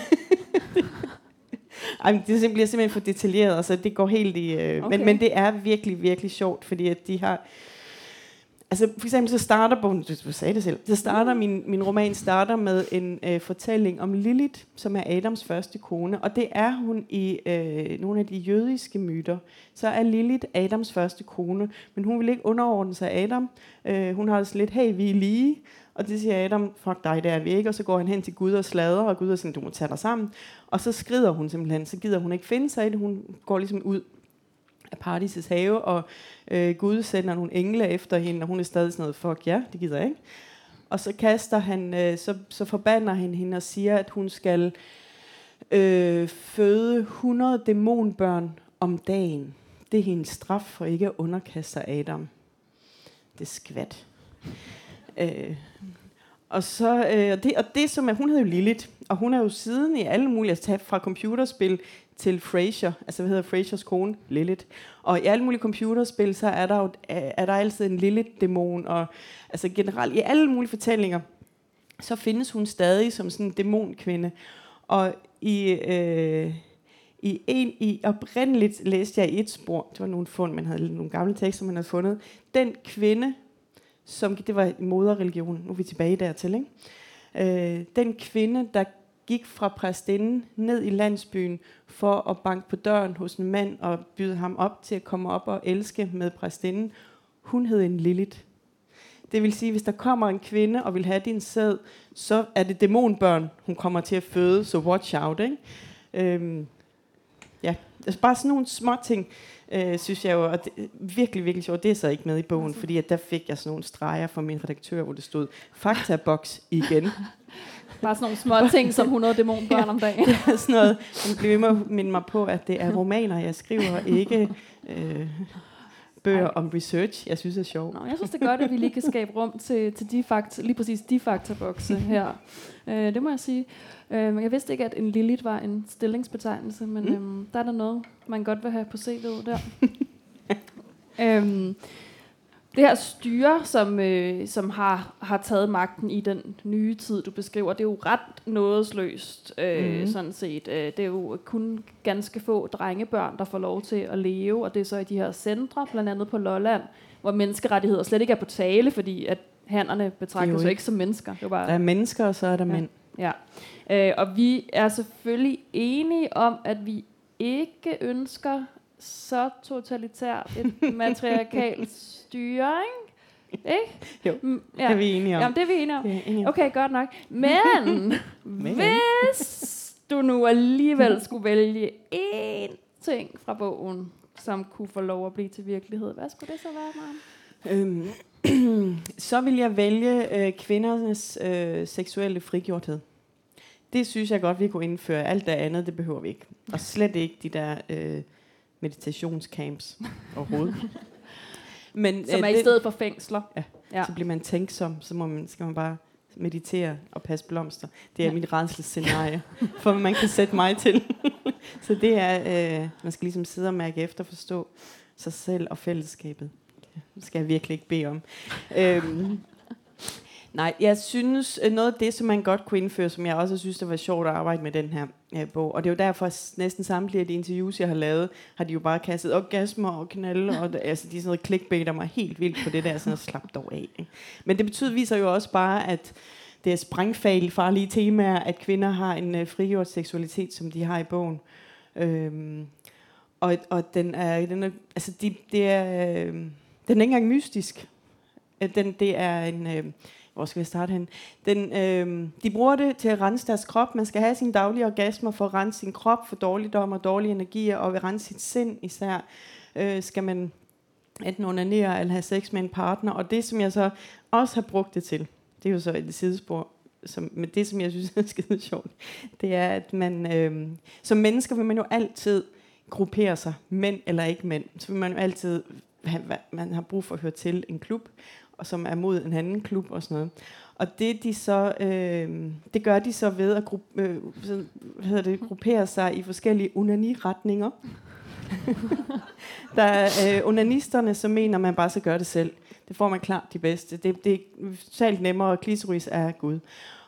S2: Ej, det bliver simpelthen for detaljeret, så det går helt i... Øh, okay. men, men det er virkelig, virkelig sjovt, fordi at de har altså for eksempel så starter bogen, du sagde det selv, så starter min, min roman starter med en øh, fortælling om Lilith, som er Adams første kone, og det er hun i øh, nogle af de jødiske myter. Så er Lilith Adams første kone, men hun vil ikke underordne sig Adam. Øh, hun har altså lidt, hey, vi er lige, og det siger Adam, fuck dig, det er vi ikke. Og så går han hen til Gud og slader, og Gud er sådan, du må tage dig sammen. Og så skrider hun simpelthen, så gider hun ikke finde sig i det. Hun går ligesom ud af Paradises have, og øh, Gud sender nogle engle efter hende, og hun er stadig sådan noget, fuck ja, det gider jeg ikke. Og så kaster han, øh, så, så forbander han hende og siger, at hun skal øh, føde 100 dæmonbørn om dagen. Det er hendes straf for ikke at underkaste sig Adam. Det er skvat. Øh, og så, øh, og, det, og det som er, hun hedder jo Lilith, og hun er jo siden i alle mulige, altså fra computerspil til Frasier, altså hvad hedder Frasiers kone, Lilith. Og i alle mulige computerspil, så er der jo er der altid en Lilith-dæmon, og altså generelt i alle mulige fortællinger, så findes hun stadig som sådan en dæmonkvinde. Og i, øh, i en, i oprindeligt læste jeg i et spor, det var nogle fund, man havde nogle gamle tekster, man havde fundet, den kvinde, som det var moderreligionen, nu er vi tilbage dertil, ikke? Øh, den kvinde, der gik fra præstinden ned i landsbyen for at banke på døren hos en mand og byde ham op til at komme op og elske med præstinden, hun hed en Lilith. Det vil sige, hvis der kommer en kvinde og vil have din sæd, så er det dæmonbørn, hun kommer til at føde, så watch out. Ikke? Øhm, ja, altså bare sådan nogle små ting øh, synes jeg jo, og det, virkelig, virkelig sjovt. Det er så ikke med i bogen, fordi at der fik jeg sådan nogle streger fra min redaktør, hvor det stod, faktaboks igen.
S5: Bare sådan nogle små ting, som 100 dæmonbørn ja, om dagen.
S2: Det er sådan noget, som at minde mig på, at det er romaner, jeg skriver, ikke øh, bøger Ej. om research, jeg synes er sjovt.
S5: Nå, jeg synes det er godt, at vi lige kan skabe rum til, til de fakta, lige præcis de faktabokse her. øh, det må jeg sige. Øh, jeg vidste ikke, at en Lilith var en stillingsbetegnelse, men mm. øhm, der er der noget, man godt vil have på CV'et der. øhm, det her styre, som, øh, som har, har taget magten i den nye tid, du beskriver, det er jo ret nådesløst, øh, mm. sådan set. Øh, det er jo kun ganske få drengebørn, der får lov til at leve, og det er så i de her centre, blandt andet på Lolland, hvor menneskerettigheder slet ikke er på tale, fordi at hannerne betragter sig ikke som mennesker. Det er bare,
S2: der er mennesker, og så er der ja. mænd.
S5: Ja, øh, og vi er selvfølgelig enige om, at vi ikke ønsker så totalitært et matriarkalt styre, ikke? Ikke?
S2: Jo, mm, ja. det er vi enige om.
S5: Jamen, det er vi enige om. Er enige om. Okay, godt nok. Men, Men hvis du nu alligevel skulle vælge én ting fra bogen, som kunne få lov at blive til virkelighed, hvad skulle det så være, Maren?
S2: Øhm, så vil jeg vælge øh, kvindernes øh, seksuelle frigjorthed. Det synes jeg godt, vi kunne indføre. Alt det andet, det behøver vi ikke. Og slet ikke de der øh, meditationscamps overhovedet.
S5: Men, Som øh, er det, i stedet for fængsler.
S2: Ja, ja, så bliver man tænksom, så må man, skal man bare meditere og passe blomster. Det er ja. mit redselsscenarie, for man kan sætte mig til. så det er, øh, man skal ligesom sidde og mærke efter, forstå sig selv og fællesskabet. Det skal jeg virkelig ikke bede om. øhm, Nej, jeg synes, øh, noget af det, som man godt kunne indføre, som jeg også synes, det var sjovt at arbejde med den her øh, bog, og det er jo derfor, at næsten samtlige af de interviews, jeg har lavet, har de jo bare kastet orgasmer og knalle, og altså, de er sådan noget clickbaiter mig helt vildt på det der, sådan at slappe dog af. Ikke? Men det betyder, viser jo også bare, at det er sprængfag farlige temaer, at kvinder har en øh, frigjort seksualitet, som de har i bogen. Øhm, og, og den er, den er altså de, det er, øh, den er ikke engang mystisk. Den, det er en, øh, hvor skal vi starte hen? Den, øh, de bruger det til at rense deres krop. Man skal have sine daglige orgasmer for at rense sin krop for dårligdom og dårlige energier, og ved rense sit sind især. Øh, skal man enten onanere eller have sex med en partner. Og det, som jeg så også har brugt det til, det er jo så et sidespor, som, men det, som jeg synes er skide sjovt, det er, at man øh, som mennesker vil man jo altid gruppere sig, mænd eller ikke mænd. Så vil man jo altid have, man har brug for at høre til en klub som er mod en anden klub og sådan noget. Og det de så, øh, det gør de så ved at gruppe, øh, så, hvad hedder det, gruppere sig i forskellige unani-retninger. der er øh, onanisterne, som mener, at man bare skal gøre det selv. Det får man klart de bedste. Det, det er totalt nemmere, og klitoris er Gud.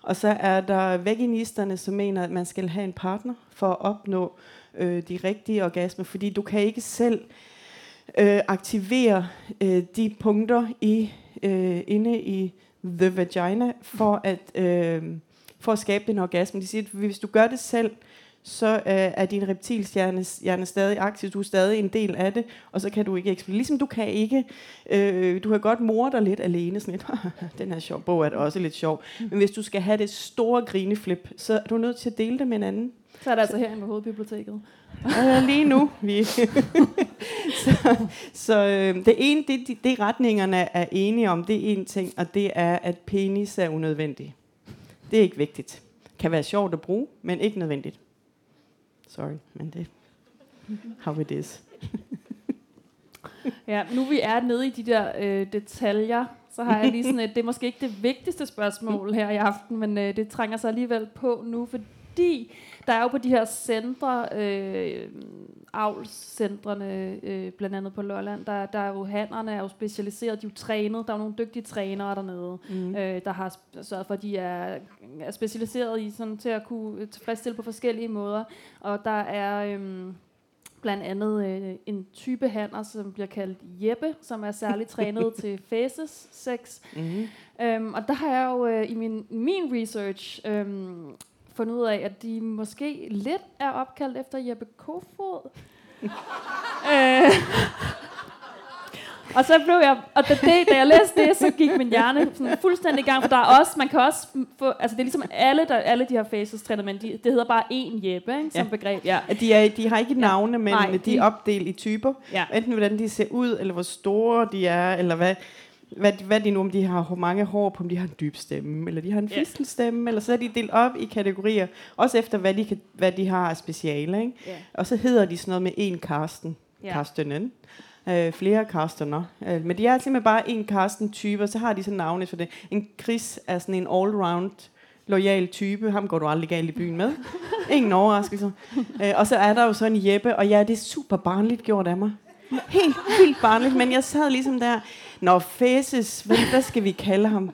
S2: Og så er der veganisterne, som mener, at man skal have en partner for at opnå øh, de rigtige orgasmer, fordi du kan ikke selv øh, aktivere øh, de punkter i øh, inde i the vagina for at, øh, for at skabe den orgasme. De siger, at hvis du gør det selv, så øh, er din reptilhjerne hjerne stadig aktiv, du er stadig en del af det, og så kan du ikke eksplodere. Ligesom du kan ikke, øh, du kan godt more dig lidt alene, sådan lidt, den her sjov bog er da også lidt sjov, men hvis du skal have det store grineflip, så er du nødt til at dele det med en anden.
S5: Så er det altså herinde på hovedbiblioteket.
S2: Øh, lige nu. Vi. så så øh, det ene, det, det, det retningerne er enige om, det er en ting, og det er, at penis er unødvendig. Det er ikke vigtigt. Kan være sjovt at bruge, men ikke nødvendigt. Sorry, men det how it is.
S5: Ja, nu vi er nede i de der øh, detaljer, så har jeg lige sådan et, det er måske ikke det vigtigste spørgsmål her i aften, men øh, det trænger sig alligevel på nu, fordi der er jo på de her centre, øh, avlscentrene, øh, blandt andet på Lolland, der, der er jo hannerne er jo specialiseret, de er jo trænet, der er jo nogle dygtige trænere dernede, mm. øh, der har sørget for, at de er, er specialiseret i sådan, til at kunne tilfredsstille på forskellige måder, og der er... Øh, blandt andet øh, en type hanner, som bliver kaldt Jeppe, som er særligt trænet til faces sex. Mm-hmm. Øhm, og der har jeg jo øh, i min, min research øhm, fundet ud af, at de måske lidt er opkaldt efter Jeppe Kofod. øh, og så blev jeg, og da, det, da jeg læste det, så gik min hjerne sådan fuldstændig i gang, for der er også, man kan også få, altså det er ligesom alle, der, alle de her faces træner, men de, det hedder bare én Jeppe, ikke, som ja. begreb. Ja.
S2: De, er, de har ikke navne, men Nej, de, de er opdelt i typer. Ja. Enten hvordan de ser ud, eller hvor store de er, eller hvad, hvad, hvad de nu, om de har mange hår på, om de har en dyb stemme, eller de har en yeah. fistelstemme, eller så er de delt op i kategorier, også efter hvad de, kan, hvad de har af speciale. Ikke? Yeah. Og så hedder de sådan noget med en Karsten, yeah. Karstenen, øh, flere Karstener. Øh, men de er simpelthen bare en Karsten-type, og så har de sådan navne for det. En Chris er sådan en all-round lojal type. Ham går du aldrig galt i byen med. Ingen overraskelse. Øh, og så er der jo så en Jeppe, og ja, det er super barnligt gjort af mig. Helt, helt barnligt, men jeg sad ligesom der, Nå, Faces, hvad, hvad skal vi kalde ham?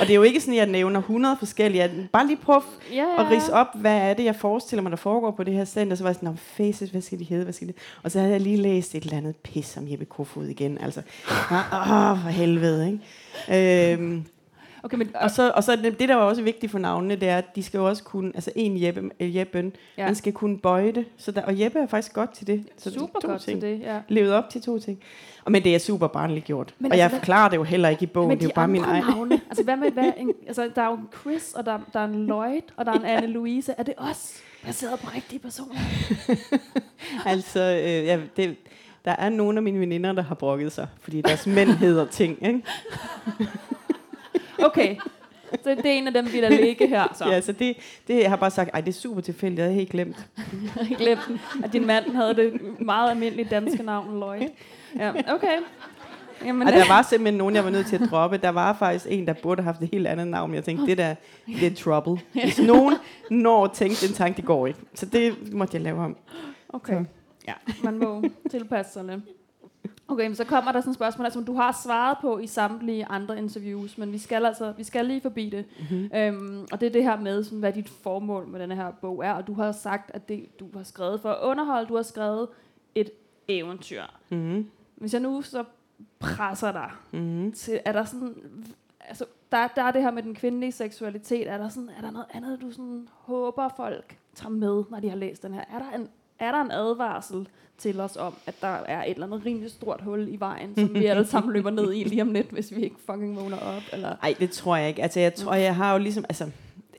S2: Og det er jo ikke sådan, at jeg nævner 100 forskellige. Jeg bare lige prøve ja, ja, ja. at rise op, hvad er det, jeg forestiller mig, der foregår på det her center. Så var jeg sådan, faces, hvad skal de hedde? Hvad skal de? Og så havde jeg lige læst et eller andet pis om Jeppe Kofod igen. Altså, åh, for helvede, ikke? Øhm, Okay, men, og, så, og så det, der var også vigtigt for navnene, det er, at de skal jo også kunne, altså en Jeppe, øh, Jeppen, ja. man skal kunne bøje det. Så der, og Jeppe er faktisk godt til det. Så
S5: super
S2: to
S5: godt
S2: ting.
S5: til det, ja.
S2: Levet op til to ting. Og, men det er super barnligt gjort. Men og altså, jeg forklarer det jo heller ikke i bogen, det er jo bare min egen.
S5: Navne, altså, hvad med, hvad, en, altså, der er jo Chris, og der, der er en Lloyd, og der er en ja. Anne-Louise. Er det os baseret på rigtige personer?
S2: altså, øh, ja, det, der er nogle af mine veninder, der har brokket sig, fordi deres mænd hedder ting, ikke?
S5: okay, så det er en af dem, vi der ligge her. Så.
S2: Ja, så det, det jeg har bare sagt, ej, det er super tilfældigt, jeg havde helt glemt.
S5: jeg havde glemt, at din mand havde det meget almindelige danske navn, Lloyd. Ja, okay.
S2: Jamen, og der var simpelthen nogen, jeg var nødt til at droppe. Der var faktisk en, der burde have haft et helt andet navn. Jeg tænkte, det der, det er trouble. Hvis nogen når tænkte den tanke, det går ikke. Så det måtte jeg lave om.
S5: Okay. Så. Ja, man må tilpasse sig lidt. Okay, men så kommer der sådan et spørgsmål, som du har svaret på i samtlige andre interviews, men vi skal altså vi skal lige forbi det. Mm-hmm. Øhm, og det er det her med, sådan, hvad dit formål med denne her bog er. Og du har sagt, at det, du har skrevet for at underholde, du har skrevet et eventyr. Mm-hmm. Hvis jeg nu så presser dig, mm-hmm. til, er der sådan... Altså, der, der er det her med den kvindelige seksualitet. Er der, sådan, er der noget andet, du sådan håber, folk tager med, når de har læst den her? Er der en, er der en advarsel til os om, at der er et eller andet rimelig stort hul i vejen, som vi alle sammen løber ned i lige om lidt, hvis vi ikke fucking vågner op? Eller?
S2: Ej, det tror jeg ikke. Altså, jeg tror, jeg har jo ligesom... Altså,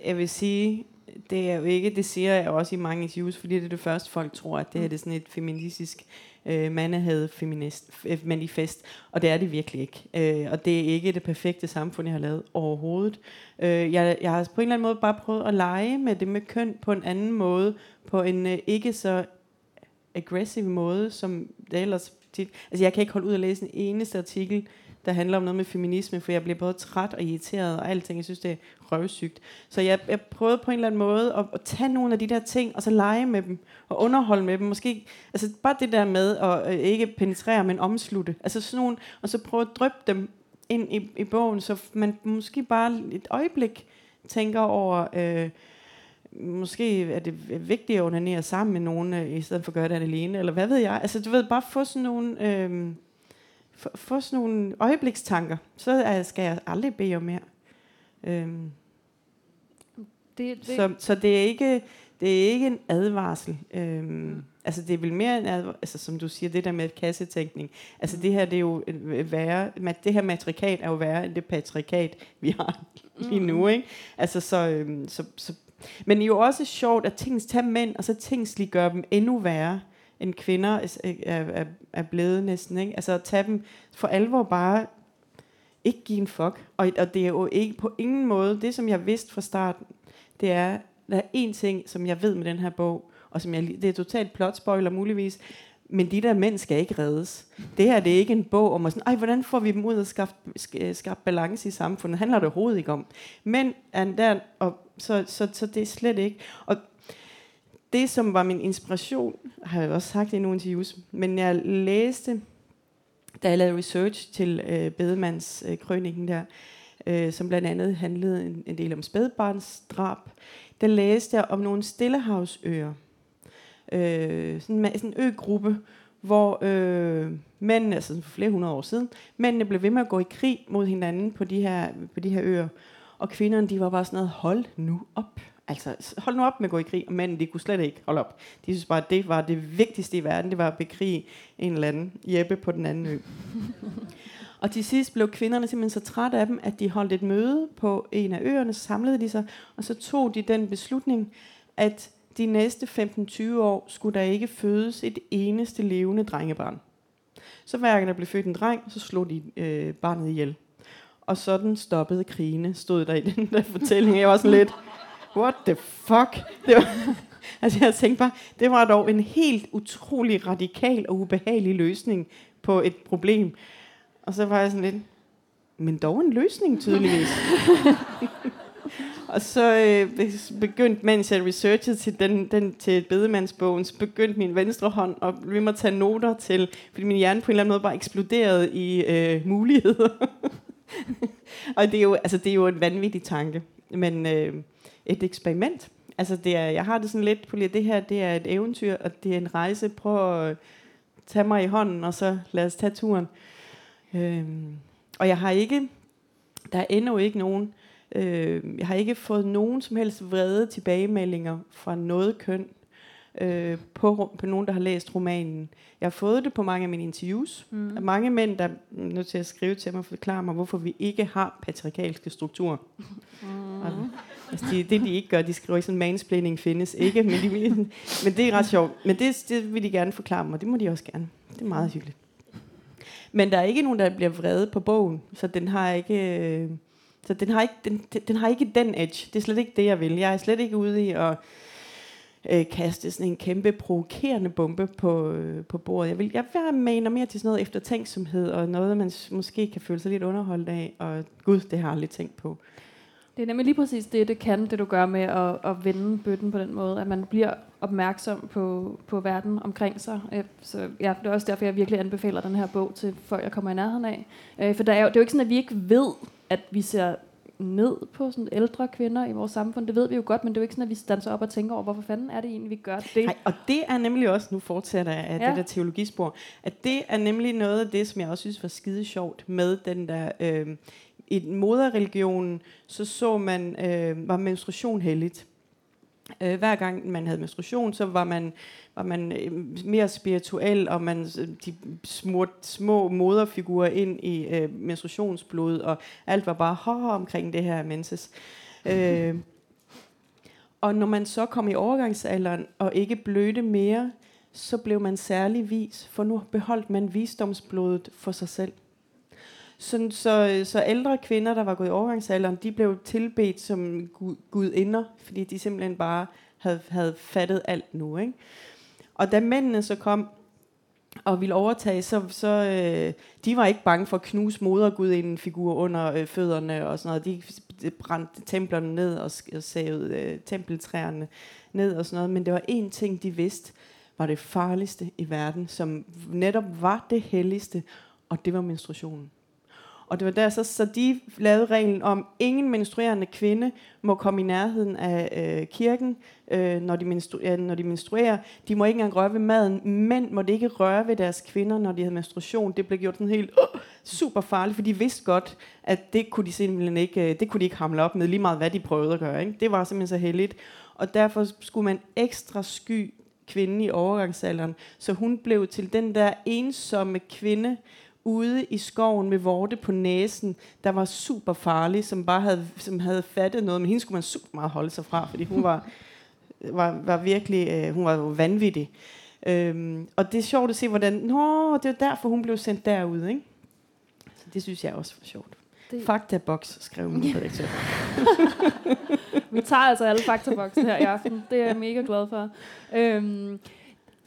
S2: jeg vil sige, det er jo ikke, det siger jeg også i mange interviews, fordi det er det første, folk tror, at det her det er sådan et feministisk øh, mandehed feminist, manifest, og det er det virkelig ikke. Øh, og det er ikke det perfekte samfund, jeg har lavet overhovedet. Øh, jeg, jeg har på en eller anden måde bare prøvet at lege med det med køn på en anden måde, på en øh, ikke så aggressiv måde, som det ellers tit... Altså jeg kan ikke holde ud og læse en eneste artikel, der handler om noget med feminisme, for jeg bliver både træt og irriteret og alting. Jeg synes, det er røvsygt. Så jeg, jeg prøvede på en eller anden måde at, at tage nogle af de der ting, og så lege med dem, og underholde med dem. Måske, altså bare det der med at øh, ikke penetrere, men omslutte. Altså sådan nogle, og så prøve at drøbe dem ind i, i bogen, så man måske bare et øjeblik tænker over... Øh, måske er det vigtigt at onanere sammen med nogen, øh, i stedet for at gøre det alene, eller hvad ved jeg. Altså, du ved, bare få sådan nogle... Øh, få, få sådan nogle øjeblikstanker, så skal jeg aldrig bede om mere. Øhm,
S5: Det, det,
S2: så, så det er ikke det er ikke en advarsel. Øhm, altså det er vel mere en advarsel, altså som du siger, det der med kassetænkning. Altså det her, det er jo øh, værre, det her matrikat er jo værre end det patrikat, vi har lige nu, ikke? Altså så, øhm, så, så men det er jo også sjovt, at ting tager mænd, og så tingsligt gør dem endnu værre, end kvinder er, er, er, blevet næsten, ikke? Altså at tage dem for alvor bare ikke give en fuck. Og, og det er jo ikke på ingen måde, det som jeg vidste fra starten, det er, der er en ting, som jeg ved med den her bog, og som jeg, det er totalt plot spoiler muligvis, men de der mænd skal ikke reddes. Det her det er ikke en bog om at sådan, ej, hvordan får vi dem ud og skaffe, sk- balance i samfundet. Det handler det overhovedet ikke om. Mænd er der, og så, så, så det er slet ikke. Og det, som var min inspiration, har jeg også sagt i nogle interviews, men jeg læste, da jeg lavede research til øh, Bedemands øh, krønningen der, øh, som blandt andet handlede en, en del om spædbarnsdrab, der læste jeg om nogle stillehavsøer. Øh, sådan, en- sådan en øgruppe, hvor øh, mændene, altså for flere hundrede år siden, mændene blev ved med at gå i krig mod hinanden på de her, på de her øer. Og kvinderne, de var bare sådan noget, hold nu op. Altså, hold nu op med at gå i krig, og mændene, de kunne slet ikke holde op. De synes bare, at det var det vigtigste i verden, det var at bekrige en eller anden Jeppe på den anden ø. Og til sidst blev kvinderne simpelthen så trætte af dem, at de holdt et møde på en af øerne, så samlede de sig, og så tog de den beslutning, at de næste 15-20 år skulle der ikke fødes et eneste levende drengebarn. Så hver gang der blev født en dreng, så slog de øh, barnet ihjel. Og sådan stoppede krigene, stod der i den der fortælling. Jeg var sådan lidt, what the fuck? Det var, altså jeg tænkte bare, det var dog en helt utrolig radikal og ubehagelig løsning på et problem. Og så var jeg sådan lidt, men dog en løsning tydeligvis. og så øh, begyndte, mens jeg researchede til, den, den, til bedemandsbogen, så begyndte min venstre hånd at blive mig at tage noter til, fordi min hjerne på en eller anden måde bare eksploderede i øh, muligheder. og det er, jo, altså, det er jo en vanvittig tanke, men øh, et eksperiment. Altså det er, jeg har det sådan lidt på det her, det er et eventyr, og det er en rejse. Prøv at tage mig i hånden, og så lad os tage turen. Øhm, og jeg har ikke, der er endnu ikke nogen, øh, jeg har ikke fået nogen som helst vrede tilbagemeldinger fra noget køn øh, på, på nogen, der har læst romanen. Jeg har fået det på mange af mine interviews. Mm. Mange mænd, der er nødt til at skrive til mig og forklare mig, hvorfor vi ikke har patriarkalske strukturer. Mm. Og, altså, de, det de ikke gør, de skriver ikke sådan, mansplaining findes ikke, men, de vil, men det er ret sjovt. Men det, det vil de gerne forklare mig, og det må de også gerne. Det er meget hyggeligt. Men der er ikke nogen, der bliver vrede på bogen, så den har ikke... Øh, så den har, ikke, den, den- har ikke den edge. Det er slet ikke det, jeg vil. Jeg er slet ikke ude i at øh, kaste sådan en kæmpe provokerende bombe på, øh, på bordet. Jeg vil, jeg vil maner mere til sådan noget eftertænksomhed, og noget, man måske kan føle sig lidt underholdt af. Og gud, det har jeg aldrig tænkt på. Det
S5: er nemlig lige præcis det, det kan, det du gør med at, at vende bøtten på den måde, at man bliver opmærksom på, på verden omkring sig. Øh, Så ja, det er også derfor, jeg virkelig anbefaler den her bog til folk, jeg kommer i nærheden af. Øh, For der er jo, det er jo ikke sådan, at vi ikke ved, at vi ser ned på sådan ældre kvinder i vores samfund. Det ved vi jo godt, men det er jo ikke sådan, at vi standser op og tænker over, hvorfor fanden er det egentlig, vi gør det?
S2: Nej, og det er nemlig også, nu fortsætter jeg af. Ja. det der teologispor, at det er nemlig noget af det, som jeg også synes var skide sjovt med den der... Øh, i moderreligionen, så så man, øh, var menstruation helligt. Øh, hver gang man havde menstruation, så var man, var man øh, mere spirituel, og man øh, de smurte små moderfigurer ind i øh, menstruationsblod, og alt var bare hårdt omkring det her menses. Øh, og når man så kom i overgangsalderen og ikke blødte mere, så blev man særlig vis, for nu beholdt man visdomsblodet for sig selv. Sådan, så, øh, så ældre kvinder, der var gået i overgangsalderen, de blev tilbedt som gud, gudinder, fordi de simpelthen bare havde, havde fattet alt nu. Ikke? Og da mændene så kom og ville overtage, så, så øh, de var ikke bange for at knuse modergudinden figur under øh, fødderne og sådan noget. De de brændte templerne ned og, og savede øh, tempeltræerne ned og sådan noget. Men det var én ting, de vidste, var det farligste i verden, som netop var det helligste, og det var menstruationen. Og det var der så, så de lavede reglen om, ingen menstruerende kvinde må komme i nærheden af øh, kirken, øh, når, de menstru- når de menstruerer. De må ikke engang røre ved maden. Mænd måtte ikke røre ved deres kvinder, når de havde menstruation. Det blev gjort sådan helt uh, super farligt, for de vidste godt, at det kunne de simpelthen ikke, øh, det kunne de ikke hamle op med, lige meget hvad de prøvede at gøre. Ikke? Det var simpelthen så heldigt. Og derfor skulle man ekstra sky kvinden i overgangsalderen, så hun blev til den der ensomme kvinde, ude i skoven med vorte på næsen, der var super farlig, som bare havde, som havde fattet noget, men hende skulle man super meget holde sig fra, fordi hun var, var, var virkelig, øh, hun var vanvittig. Øhm, og det er sjovt at se, hvordan, nå, det er derfor, hun blev sendt derud, ikke? Så det synes jeg også var sjovt.
S5: Det-
S2: Faktaboks, skrev min redaktør.
S5: Vi tager altså alle faktabokse her i aften. Det er jeg mega glad for. Øhm,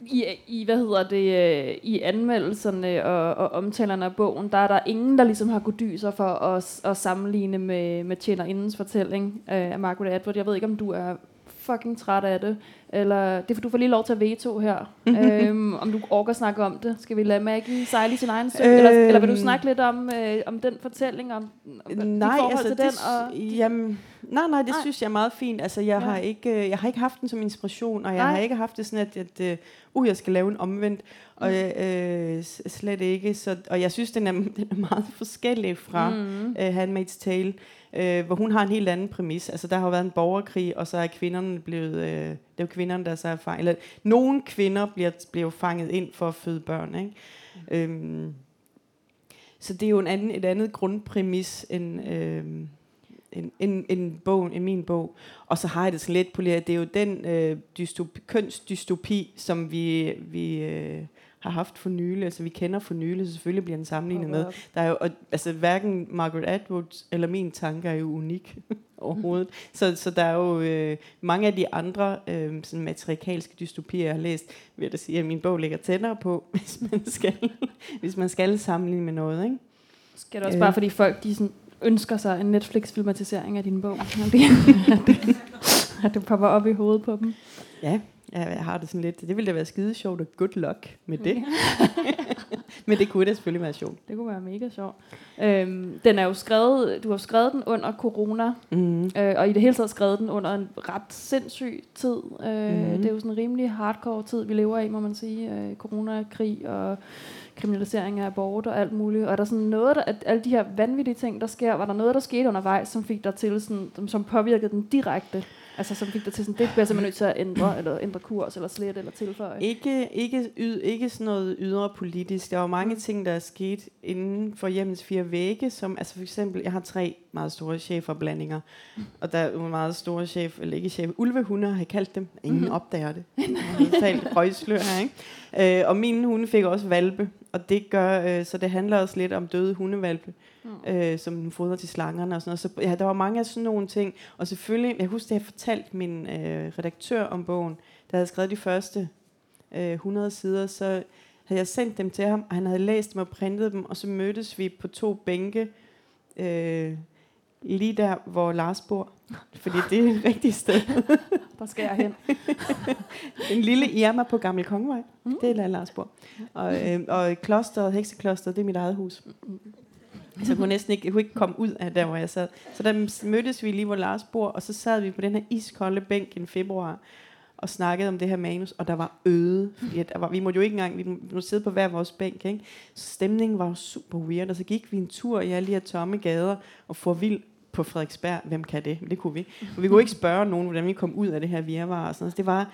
S5: i, i, hvad hedder det, øh, i anmeldelserne og, og omtalerne af bogen, der er der ingen, der ligesom har goddyser for at, at sammenligne med, med Tjenerindens fortælling øh, af Margaret Atwood. Jeg ved ikke, om du er fucking træt af det, eller det er for du får lige lov til at veto her. øhm, om du orker snakke om det. Skal vi lade Maggie sejle i sin egen sø? Øhm, eller, eller vil du snakke lidt om, øh, om den fortælling, om, om
S2: Nej, altså
S5: til
S2: det,
S5: den? Og,
S2: jamen, nej, nej, det
S5: Nej.
S2: synes jeg er meget fint. Altså, jeg,
S5: Ja.
S2: har ikke, øh, jeg har ikke haft den som inspiration, og jeg
S5: Nej.
S2: har ikke haft det sådan, at, at øh, uh, jeg skal lave en omvendt, og øh, s- slet ikke. Så, og jeg synes, den er, den er meget forskellig fra
S5: Mm.
S2: øh, Handmaid's Tale, øh, hvor hun har en helt anden præmis. Altså, der har jo været en borgerkrig, og så er kvinderne blevet... Øh, det er jo kvinderne, der så er fanget... Eller, nogle kvinder bliver, bliver fanget ind for at føde børn, ikke? Øhm, så det er jo en anden, et andet grundpræmis end, øhm, end, end, end, bogen, end min bog. Og så har jeg det sådan lidt på det, er jo den øh, dystopi, kønsdystopi, som vi, vi øh, har haft for nylig, altså vi kender for nylig, så selvfølgelig bliver den sammenlignet med. Der er jo, og, altså hverken Margaret Atwood eller min tanke er jo unik overhovedet. Så, så der er jo øh, mange af de andre øh, sådan matriarkalske dystopier, jeg har læst, vil jeg da sige, at min bog ligger tættere på, hvis man skal, hvis man skal sammenligne med noget. Ikke?
S5: Skal det også
S2: Øh.
S5: bare, fordi folk de sådan ønsker sig en Netflix-filmatisering af din bog? At det, at det popper op i hovedet på dem.
S2: Ja, jeg har det sådan lidt. Det ville da være skide sjovt, og good luck med det. Men det kunne da selvfølgelig være sjovt.
S5: Det kunne være mega sjovt. Øhm, den er jo skrevet, du har skrevet den under corona,
S2: Mm.
S5: øh, og i det hele taget skrevet den under en ret sindssyg tid. Øh,
S2: Mhm.
S5: Det er jo sådan en rimelig hardcore tid, vi lever i, må man sige. Øh, corona, krig og kriminalisering af abort og alt muligt. Og er der sådan noget, der, at alle de her vanvittige ting, der sker, var der noget, der skete undervejs, som fik dig til sådan, som påvirkede den direkte? Altså som fik dig til sådan, det bliver simpelthen nødt til at ændre, eller ændre kurs, eller slet, eller tilføje.
S2: Ikke, ikke, yd, ikke sådan noget ydre politisk. Der var mange
S5: Mm.
S2: ting, der er sket inden for hjemmets fire vægge, som altså for eksempel, jeg har tre meget store cheferblandinger, og der er jo meget store chef, eller ikke chef, ulvehunde har jeg kaldt dem. Ingen
S5: Mhm.
S2: opdager det. Jeg har talt røgslør her, ikke? Øh, og mine hunde fik også valpe, og det gør, øh, så det handler også lidt om døde hundevalpe,
S5: Mm.
S2: Øh, som den fodrer til slangerne og sådan noget. Så ja, der var mange af sådan nogle ting. Og selvfølgelig, jeg husker, at jeg fortalte min øh, redaktør om bogen, der havde skrevet de første øh, 100 sider, så havde jeg sendt dem til ham, og han havde læst dem og printet dem, og så mødtes vi på to bænke, øh, lige der, hvor Lars bor. Fordi det er et rigtigt sted.
S5: Der skal jeg hen.
S2: En lille Irma på Gammel Kongevej.
S5: Mm.
S2: Det er der Lars bor. Og, øh, og klosteret, hekseklosteret, det er mit eget hus. Så jeg kunne næsten ikke, jeg kunne ikke komme ud af der, hvor jeg sad. Så der mødtes vi lige, hvor Lars bor, og så sad vi på den her iskolde bænk i februar og snakkede om det her manus, og der var øde. Fordi at der var, vi måtte jo ikke engang, vi måtte sidde på hver vores bænk, ikke? Så stemningen var jo super weird, og så gik vi en tur i alle de her tomme gader, og for vild på Frederiksberg. Hvem kan det? Men det kunne vi. Og vi kunne ikke spørge nogen, hvordan vi kom ud af det her virvar og sådan noget. Så det var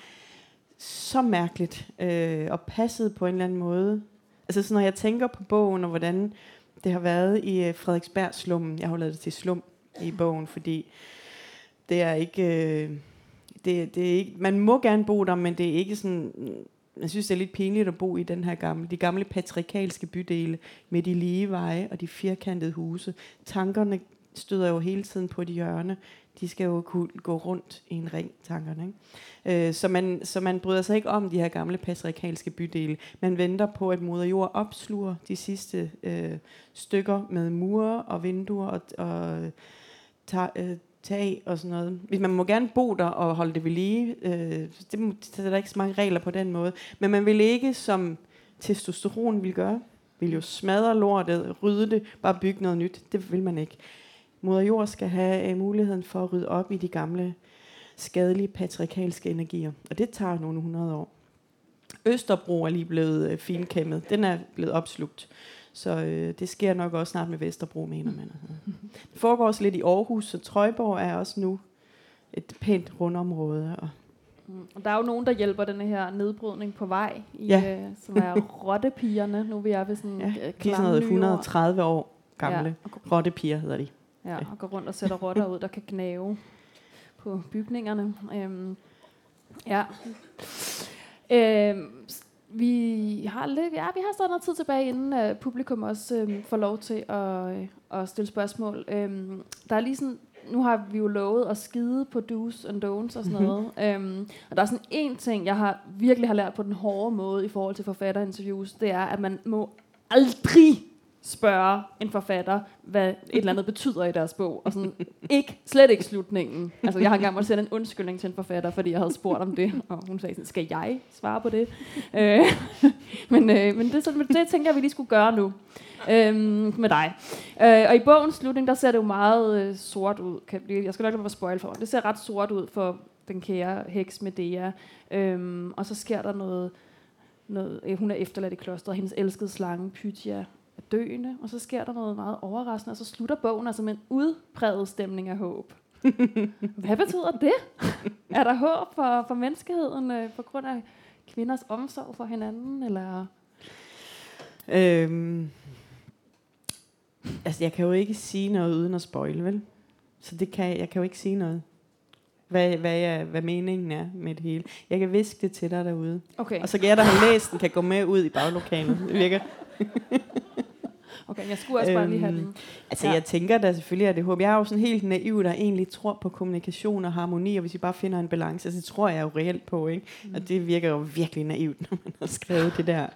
S2: så mærkeligt, øh, og passede på en eller anden måde. Altså sådan, når jeg tænker på bogen, og hvordan det har været i øh, Frederiksberg slummen. Jeg har lavet det til slum i bogen, fordi det er ikke... Øh, det, det er ikke, man må gerne bo der, men det er ikke sådan... Mm, jeg synes, det er lidt pinligt at bo i den her gamle, de gamle patriarkalske bydele med de lige veje og de firkantede huse. Tankerne støder jo hele tiden på de hjørne. De skal jo kunne gå rundt i en ring, tankerne. Ikke? Øh, så, man, så man bryder sig ikke om de her gamle patriarkalske bydele. Man venter på, at moder jord opsluger de sidste øh, stykker med mure og vinduer og, og ta, øh, tag og sådan noget. Hvis man må gerne bo der og holde det ved lige. Øh, det, det så er der ikke så mange regler på den måde. Men man vil ikke, som testosteron vil gøre, vil jo smadre lortet, rydde det, bare bygge noget nyt. Det vil man ikke. Moder Jord skal have uh, muligheden for at rydde op i de gamle, skadelige patriarkalske energier. Og det tager nogle hundrede år. Østerbro er lige blevet uh, finkæmmet. Den er blevet opslugt. Så øh, det sker nok også snart med Vesterbro, mener man. Det foregår også lidt i Aarhus, så Trøjborg er også nu et pænt rundområde. Og
S5: Mm. Der er jo nogen, der hjælper den her nedbrydning på vej, i,
S2: Ja.
S5: øh, som er rottepigerne. Nu er vi er ved sådan
S2: ja,
S5: øh,
S2: de er sådan noget
S5: nye ord.
S2: 130 år gamle.
S5: Ja,
S2: Rottepiger hedder de.
S5: Ja, og går rundt og sætter rotter ud, der kan gnave på bygningerne. Øhm, ja. Øhm, vi har lidt, ja, vi har stadig noget tid tilbage, inden uh, publikum også øhm, får lov til at, øh, at stille spørgsmål. Øhm, der er lige sådan, nu har vi jo lovet at skide på do's and don'ts og sådan noget. øhm, og der er sådan en ting, jeg har virkelig har lært på den hårde måde i forhold til forfatterinterviews, det er, at man må aldrig spørge en forfatter, hvad et eller andet betyder i deres bog. Og sådan, ikke, slet ikke slutningen. Altså, jeg har engang måttet sende en undskyldning til en forfatter, fordi jeg havde spurgt om det, og hun sagde sådan, skal jeg svare på det? Øh, men øh, men det, så, det tænker jeg, vi lige skulle gøre nu øh, med dig. Øh, og i bogens slutning, der ser det jo meget øh, sort ud. Kan, jeg skal nok lade mig spoil for. Det ser ret sort ud for den kære heks Medea. Øh, og så sker der noget, noget øh, hun er efterladt i klosteret, hendes elskede slange Pythia er døende, og så sker der noget meget overraskende, og så slutter bogen altså med en udpræget stemning af håb. Hvad betyder det? er der håb for, for menneskeheden øh, på grund af kvinders omsorg for hinanden, eller...
S2: Øhm, altså, jeg kan jo ikke sige noget uden at spoil, vel? Så det kan, jeg kan jo ikke sige noget. Hvad, hvad, jeg, hvad meningen er med det hele. Jeg kan viske det til dig derude.
S5: Okay,
S2: Og så kan jeg, der har læst den, kan gå med ud i baglokalet. Det virker.
S5: okay jeg skulle også bare lige have
S2: Øhm,
S5: den.
S2: Altså,
S5: Ja.
S2: jeg tænker da selvfølgelig, at det er håb. Jeg er jo sådan helt naiv, der egentlig tror på kommunikation og harmoni, og hvis vi bare finder en balance, så tror jeg jo reelt på, ikke? Mm. Og det virker jo virkelig naivt, når man har skrevet det der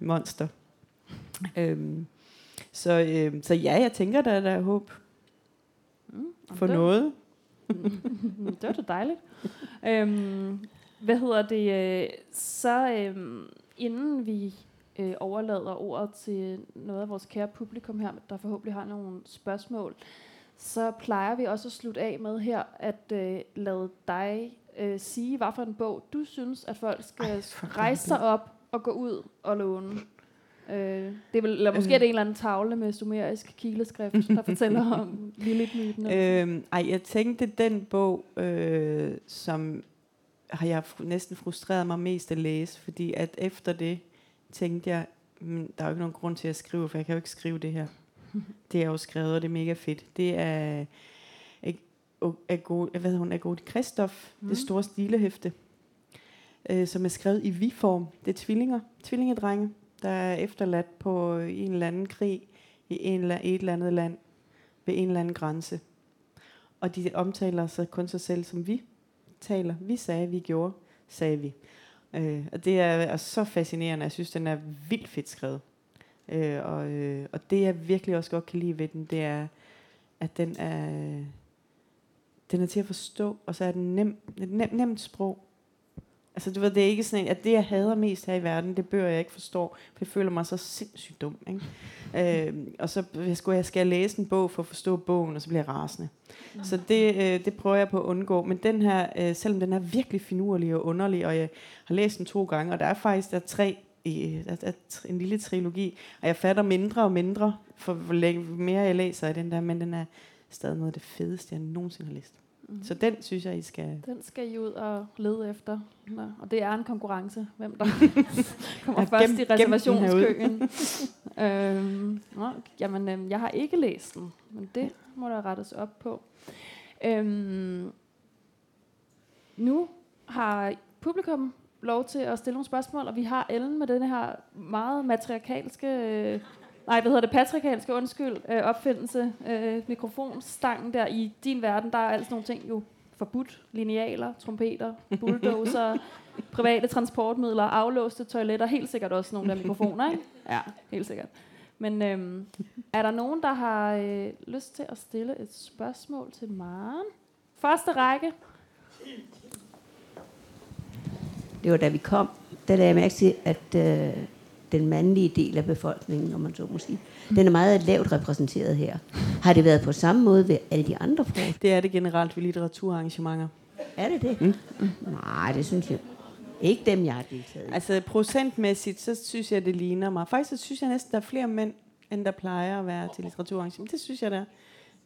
S2: monster. Øhm, så, øhm, så ja, jeg tænker da, der er håb
S5: Mm,
S2: for
S5: det,
S2: noget.
S5: det var da dejligt. øhm, hvad hedder det? øh, Så øhm, inden vi øh, overlader ordet til noget af vores kære publikum her, der forhåbentlig har nogle spørgsmål, så plejer vi også at slutte af med her, at øh, lade dig øh, sige, hvad for en bog du synes, at folk skal
S2: Ej,
S5: rejse sig op og gå ud og låne. Øh, det er vel, eller måske er det en eller anden tavle med sumerisk kileskrift, der fortæller om Lilith-myten.
S2: Øhm, ej, jeg tænkte, den bog, øh, som har jeg næsten frustreret mig mest at læse, fordi at efter det tænkte jeg, "Mm, der er jo ikke nogen grund til at skrive, for jeg kan jo ikke skrive det her. Det er jo skrevet, og det er mega fedt. Det er O- Ago- hvad hedder hun, Agodi Christoph, mm. det store stilehæfte, øh, som er skrevet i vi-form. Det er tvillinger, tvillingedrenge, der er efterladt på en eller anden krig i en, eller- et eller andet land ved en eller anden grænse. Og de omtaler sig kun sig selv som vi taler. Vi sagde, vi gjorde, sagde vi. Øh, og det er, er så fascinerende. Jeg synes, den er vildt fedt skrevet. Øh, og, øh, og det jeg virkelig også godt kan lide ved den, det er, at den er, den er til at forstå, og så er den nem, et nem, nemt sprog. Altså, du ved, det er ikke sådan at det, jeg hader mest her i verden, det bøger, jeg ikke forstår, for jeg føler mig så sindssygt dum, ikke? øh, og så skulle jeg, skal læse en bog for at forstå bogen, og så bliver jeg rasende. Så det, øh, det prøver jeg på at undgå. Men den her, øh, selvom den er virkelig finurlig og underlig, og jeg har læst den to gange, og der er faktisk der er tre, i, der er en lille trilogi, og jeg fatter mindre og mindre, for hvor mere jeg læser i den der, men den er stadig noget af det fedeste, jeg nogensinde har læst.
S5: Mhm.
S2: Så den synes jeg, I skal...
S5: Den skal I ud og lede efter. Nå, og det er en konkurrence, hvem der kommer
S2: Ja,
S5: først
S2: gem-
S5: i reservationskøen. øhm, nå, jamen, øhm, jeg har ikke læst den, men det må der rettes op på. Øhm, nu har publikum lov til at stille nogle spørgsmål, og vi har Ellen med den her meget matriarkalske, øh, nej, hvad hedder det, patriarkalske, undskyld, øh, opfindelse, øh, mikrofonstangen der. I din verden, der er altså nogle ting jo forbudt. Linealer, trompeter, bulldozer, private transportmidler, aflåste toiletter, helt sikkert også nogle der mikrofoner, ikke? Ja, helt sikkert. Men øhm, er der nogen, der har øh, lyst til at stille et spørgsmål til Maren? Første række.
S6: det var da vi kom, der lagde jeg mærke til, at øh, den mandlige del af befolkningen, om man så må sige. Den er meget lavt repræsenteret her. Har det været på samme måde ved alle de andre forhold?
S2: Det er det generelt ved litteraturarrangementer.
S6: Er det det? Mm. Nej, det synes jeg ikke dem, jeg har deltaget i.
S2: Altså procentmæssigt, så synes jeg, det ligner mig. Faktisk så synes jeg næsten, der er flere mænd, end der plejer at være til litteraturarrangementer. Det synes jeg, der er.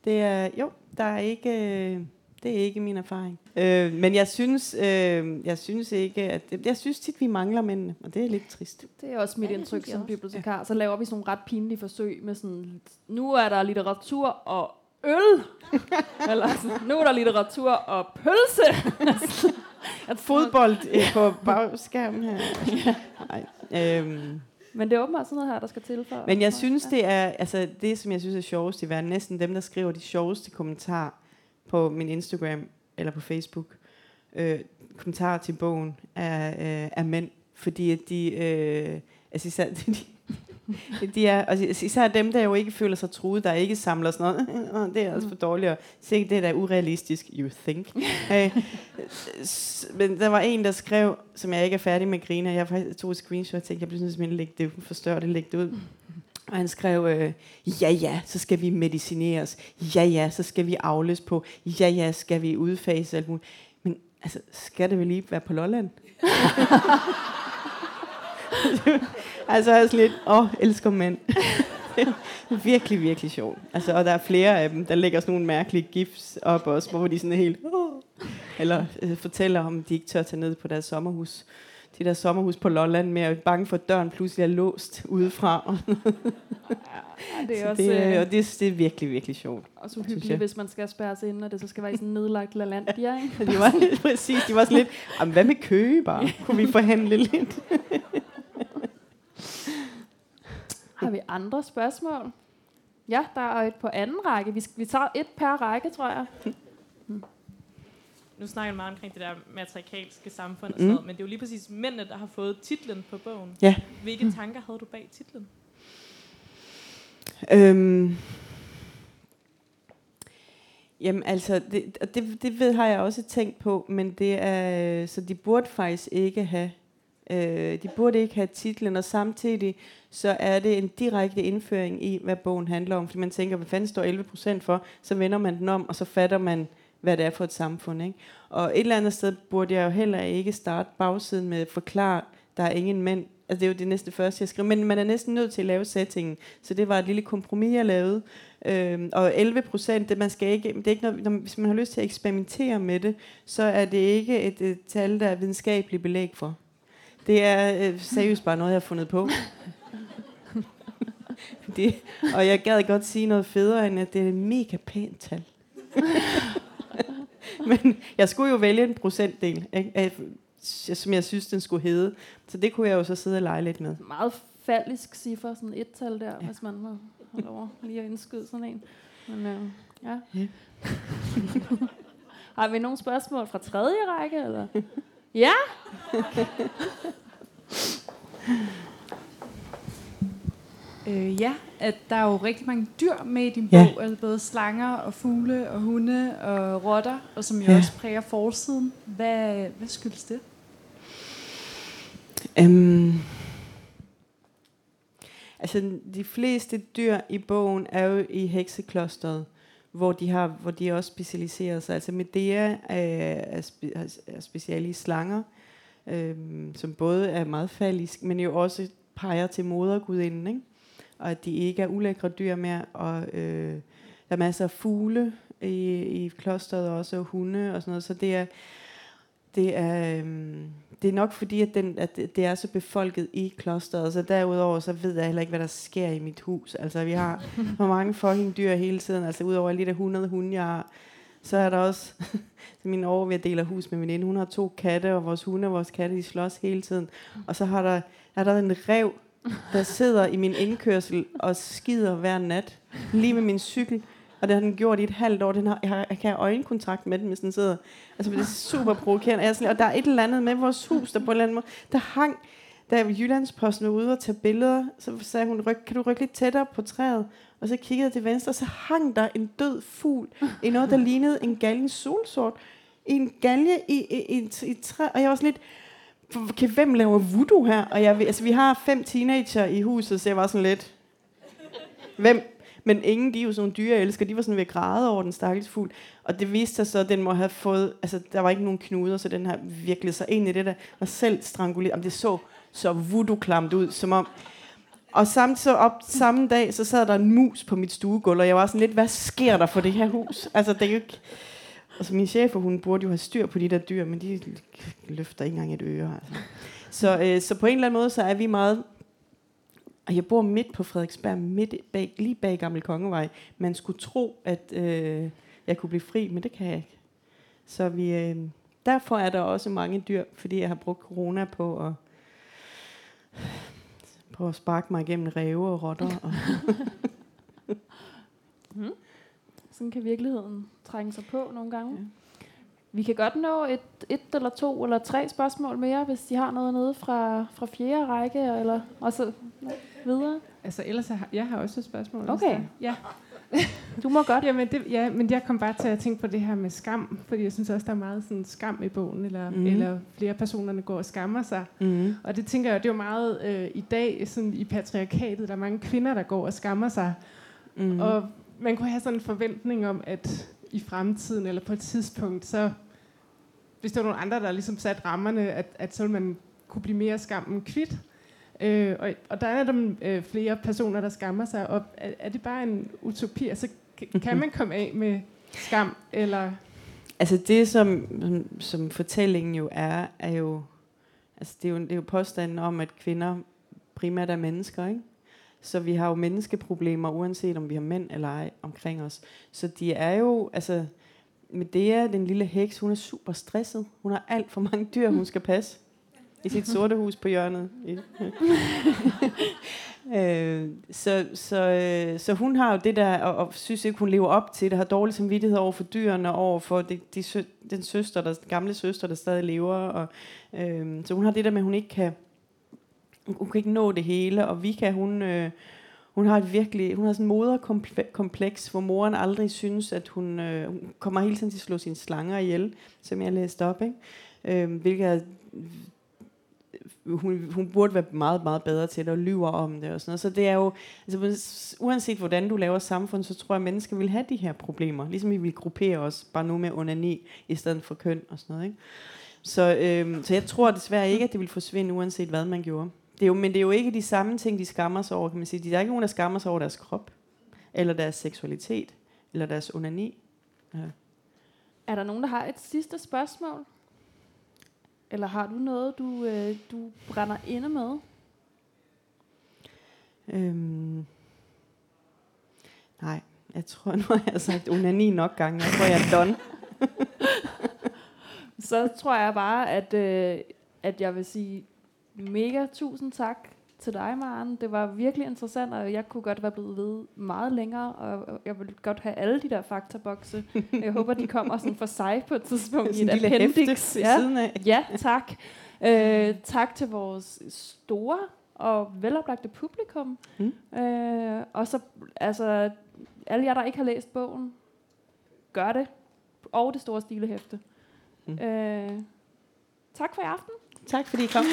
S2: Det er, jo, der er ikke, øh, det er ikke min erfaring. Øh, men jeg synes, øh, jeg synes ikke, at, jeg synes tit, vi mangler mændene, og det er lidt trist.
S5: Det er også mit
S6: Ja,
S5: indtryk som bibliotekar. Så laver vi sådan nogle ret pinlige forsøg med sådan, nu er der litteratur og øl. Eller sådan, nu er der litteratur og pølse.
S2: At fodbold øh, på bagskærmen her. Nej. Øhm,
S5: Men det er åbenbart sådan noget her, der skal til for.
S2: Men jeg synes, det er altså det, som jeg synes er sjovest i verden. Næsten dem, der skriver de sjoveste kommentarer på min Instagram eller på Facebook. Øh, kommentarer til bogen er, øh, er mænd. Fordi at de... Øh, altså især, de, de er, altså især dem, der jo ikke føler sig truet, der ikke samler sådan noget. "Åh, det er altså for dårligt. og Se, det er da urealistisk. You think. øh, men der var en, der skrev, som jeg ikke er færdig med at grine, og jeg tog et screenshot og tænkte, jeg bliver simpelthen lægge det, forstørre det, lægge det ud. Og han skrev, øh, ja ja, så skal vi medicineres. Ja ja, så skal vi afløse på. Ja ja, skal vi udfase alt muligt. Men altså, skal det vel lige være på Lolland? altså, jeg er sådan lidt, åh, elsker mænd. Virkelig, virkelig sjovt. Altså, og der er flere af dem, der lægger sådan nogle mærkelige gifs op også, hvor de sådan er helt, Oh, eller øh, fortæller om, de ikke tør tage ned på deres sommerhus. De der sommerhus på Lolland med at være bange for, at døren pludselig er låst udefra.
S5: Ja, det er
S2: Så
S5: også,
S2: det,
S5: øh,
S2: øh, og det, det er virkelig, virkelig sjovt.
S5: også
S2: synes
S5: uhyggeligt,
S2: jeg.
S5: hvis man skal spærre sig ind, og det så skal være i sådan en nedlagt LaLandia, ikke?
S2: De var, præcis, de var sådan lidt, "Jamen, hvad med Køge bare? Kunne vi forhandle lidt?
S5: Har vi andre spørgsmål? Ja, der er et på anden række. Vi, vi tager et per række, tror jeg.
S7: Nu snakker jeg meget omkring det der matriarkalske samfund og
S2: Mm.
S7: sådan noget, men det er jo lige præcis mændene, der har fået titlen på bogen.
S2: Ja.
S7: Hvilke tanker havde du bag titlen?
S2: Øhm, jamen altså, det, det, det ved, har jeg også tænkt på, men det er, så de burde faktisk ikke have, øh, de burde ikke have titlen, og samtidig så er det en direkte indføring i, hvad bogen handler om, fordi man tænker, hvad fanden står 11 procent for, så vender man den om, og så fatter man, hvad det er for et samfund. Ikke? Og et eller andet sted burde jeg jo heller ikke starte bagsiden med at forklare, der er ingen mænd. Altså det er jo det næste første, jeg skriver. Men man er næsten nødt til at lave settingen. Så det var et lille kompromis, jeg lavede. Øhm, og 11 procent, det, man skal ikke, det er ikke noget, når, hvis man har lyst til at eksperimentere med det, så er det ikke et, et tal, der er videnskabeligt belæg for. Det er øh, seriøst bare noget, jeg har fundet på. det, og jeg gad godt sige noget federe, end at det er et mega pænt tal. Men jeg skulle jo vælge en procentdel, ikke? af- som jeg synes, den skulle hedde. Så det kunne jeg jo så sidde og lege lidt med.
S5: Meget faldisk ciffer, sådan et tal der, ja. hvis man må lov at lige at indskyde sådan en. Men, øh, ja.
S2: Ja.
S5: Har vi nogle spørgsmål fra tredje række? Eller? Ja?
S8: Øh, ja, at der er jo rigtig mange dyr med i din
S2: Ja.
S8: bog, altså både slanger og fugle og hunde og rotter, og som jo
S2: Ja.
S8: også præger forsiden. Hvad, hvad skyldes det?
S2: Øhm, altså, de fleste dyr i bogen er jo i hekseklosteret, hvor de har, hvor de også specialiserer sig. Altså Medea er, er, spe, er speciale i slanger, øhm, som både er meget fallisk, men jo også peger til modergudinden, ikke? Og at de ikke er ulækre dyr mere, og øh, der er masser af fugle i, i klosteret også, og hunde og sådan noget, så det er, det er, øhm, det er nok fordi, at, den, at det er så befolket i klosteret, så derudover så ved jeg heller ikke, hvad der sker i mit hus. Altså vi har hvor mange fucking dyr hele tiden, altså udover lige de 100 hunde, jeg har, så er der også min over ved at dele hus med min veninde. Hun har to katte, og vores hunde og vores katte, de slås hele tiden. Og så har der, er der en rev, der sidder i min indkørsel og skider hver nat, lige med min cykel. Og det har den gjort i et halvt år. Den har, jeg, har, jeg kan have øjenkontakt med den, hvis den sidder. Altså, det er super provokerende. Jeg er sådan, og der er et eller andet med vores hus, der på en eller anden måde, der hang, da Jyllandsposten var ude og tage billeder, så sagde hun, Ryk, kan du rykke lidt tættere på træet? Og så kiggede jeg til venstre, og så hang der en død fugl i noget, der lignede en galgen solsort. I en galge i, i, i, i i træ. Og jeg var sådan lidt, okay, hvem laver voodoo her? Og jeg, altså, vi har fem teenager i huset, så jeg var sådan lidt, hvem? Men ingen, de er jo sådan nogle dyreelsker, de var sådan ved at græde over den stakkels fugl. Og det viste sig så, at den må have fået, altså der var ikke nogen knuder, så den har virkelig sig ind i det der, og selv stranguleret. Jamen, det så så voodoo-klamt ud, som om, og samt så op samme dag, så sad der en mus på mit stuegulv, og jeg var sådan lidt, hvad sker der for det her hus? Altså, det er jo ikke... Altså, min chef, hun burde jo have styr på de der dyr, men de løfter ikke engang et øre. Altså. Så, øh, så på en eller anden måde, så er vi meget... Og jeg bor midt på Frederiksberg, midt bag, lige bag Gammel Kongevej. Man skulle tro, at øh, jeg kunne blive fri, men det kan jeg ikke. Så vi, øh, derfor er der også mange dyr, fordi jeg har brugt corona på at, på at sparke mig igennem ræve og rotter. Og
S5: Mm. Sådan kan virkeligheden trænge sig på nogle gange. Ja. Vi kan godt nå et, et eller to eller tre spørgsmål mere, hvis de har noget nede fra, fra fjerde række, eller og så videre.
S9: Altså, ellers har jeg har også et spørgsmål.
S5: Okay.
S9: der- Ja.
S5: Du må godt.
S9: Jamen, det, ja, men jeg kom bare til at tænke på det her med skam, fordi jeg synes også, der er meget sådan skam i bogen, eller, mm. eller flere personerne går og skammer sig.
S2: mm.
S9: Og det tænker jeg, det er jo meget øh, i dag sådan i patriarkatet, der er mange kvinder, der går og skammer sig.
S2: Mm.
S9: Mm. Og man kunne have sådan en forventning om, at i fremtiden eller på et tidspunkt, så hvis der var nogle andre, der ligesom satte rammerne, at, at så ville man kunne blive mere skammen kvidt. Øh, og, og der er der øh, flere personer, der skammer sig. Og er, er det bare en utopi? Altså, k- kan man komme af med skam? Eller
S2: Altså det, som, som- som fortællingen jo er, er jo, altså det er jo, det er jo påstanden om, at kvinder primært er mennesker, ikke? Så vi har jo menneskeproblemer, uanset om vi har mænd eller ej omkring os. Så de er jo, altså, Medea, den lille heks, hun er super stresset. Hun har alt for mange dyr, hun skal passe. I sit sorte hus på hjørnet. Øh, så, så, øh, så hun har jo det der, og, og synes ikke, hun lever op til det, har dårlig samvittighed over for dyrene, over for de, de, den søster, der, gamle søster, der stadig lever. Og, øh, så hun har det der med, at hun ikke kan, hun kan ikke nå det hele, og Vika, hun, øh, hun har et virkelig, hun har sådan en moderkompleks, hvor moren aldrig synes, at hun, øh, hun kommer hele tiden til at slå sine slanger ihjel, som jeg læste op, ikke? Øh, hvilket er hun, hun burde være meget, meget bedre til det, og lyver om det og sådan noget. Så det er jo, altså, uanset hvordan du laver samfund, så tror jeg, at mennesker vil have de her problemer. Ligesom vi vil gruppere os, bare nu med onani, i stedet for køn og sådan noget. Ikke? Så, øhm, så jeg tror desværre ikke, at det vil forsvinde, uanset hvad man gjorde. Det er jo, men det er jo ikke de samme ting, de skammer sig over, kan man sige. Der er ikke nogen, der skammer sig over deres krop, eller deres seksualitet, eller deres onani. Ja.
S5: Er der nogen, der har et sidste spørgsmål? Eller har du noget, du, øh, du brænder inde med?
S2: Øhm, nej, jeg tror, nu har jeg sagt onani nok gange. Jeg tror, jeg er done.
S5: Så tror jeg bare, at, øh, at jeg vil sige mega tusind tak til dig, Maren. Det var virkelig interessant, og jeg kunne godt være blevet ved meget længere, og jeg vil godt have alle de der faktabokse. Jeg håber, de kommer sådan for sig på et tidspunkt i et appendix.
S2: ved siden af.
S5: Ja, tak. Øh, tak til vores store og veloplagte publikum.
S2: Mm.
S5: Øh, og så, altså, alle jer, der ikke har læst bogen, gør det. Og det store stilehæfte.
S2: Mm.
S5: Øh, tak for i aften.
S2: Tak fordi I kom.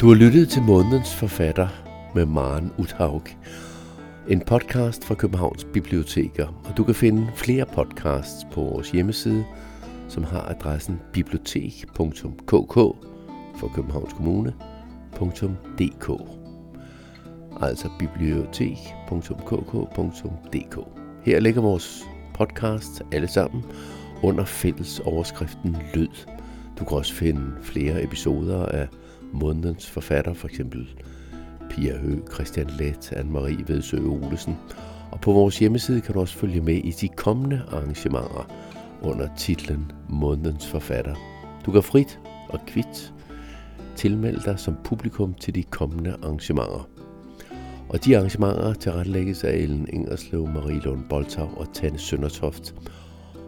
S1: Du har lyttet til månedens forfatter med Maren Uthaug. En podcast fra Københavns Biblioteker, og du kan finde flere podcasts på vores hjemmeside, som har adressen bibliotek.kk for Københavns Kommune.dk Altså bibliotek.kk.dk Her ligger vores podcasts alle sammen under fælles overskriften Lyd. Du kan også finde flere episoder af månedens forfatter, for eksempel Pia Hø, Christian Let, Anne-Marie Vedsø Olesen. Og på vores hjemmeside kan du også følge med i de kommende arrangementer under titlen Månedens forfatter. Du kan frit og kvit tilmelde dig som publikum til de kommende arrangementer. Og de arrangementer tilrettelægges af Ellen Ingerslev, Marie Lund Boltav og Tanne Søndertoft.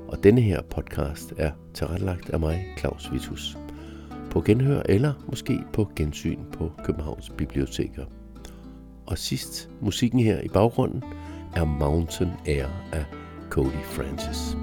S1: Og denne her podcast er tilrettelagt af mig, Claus Vitus. På genhør eller måske på gensyn på Københavns Biblioteker. Og sidst, musikken her i baggrunden er Mountain Air af Cody Francis.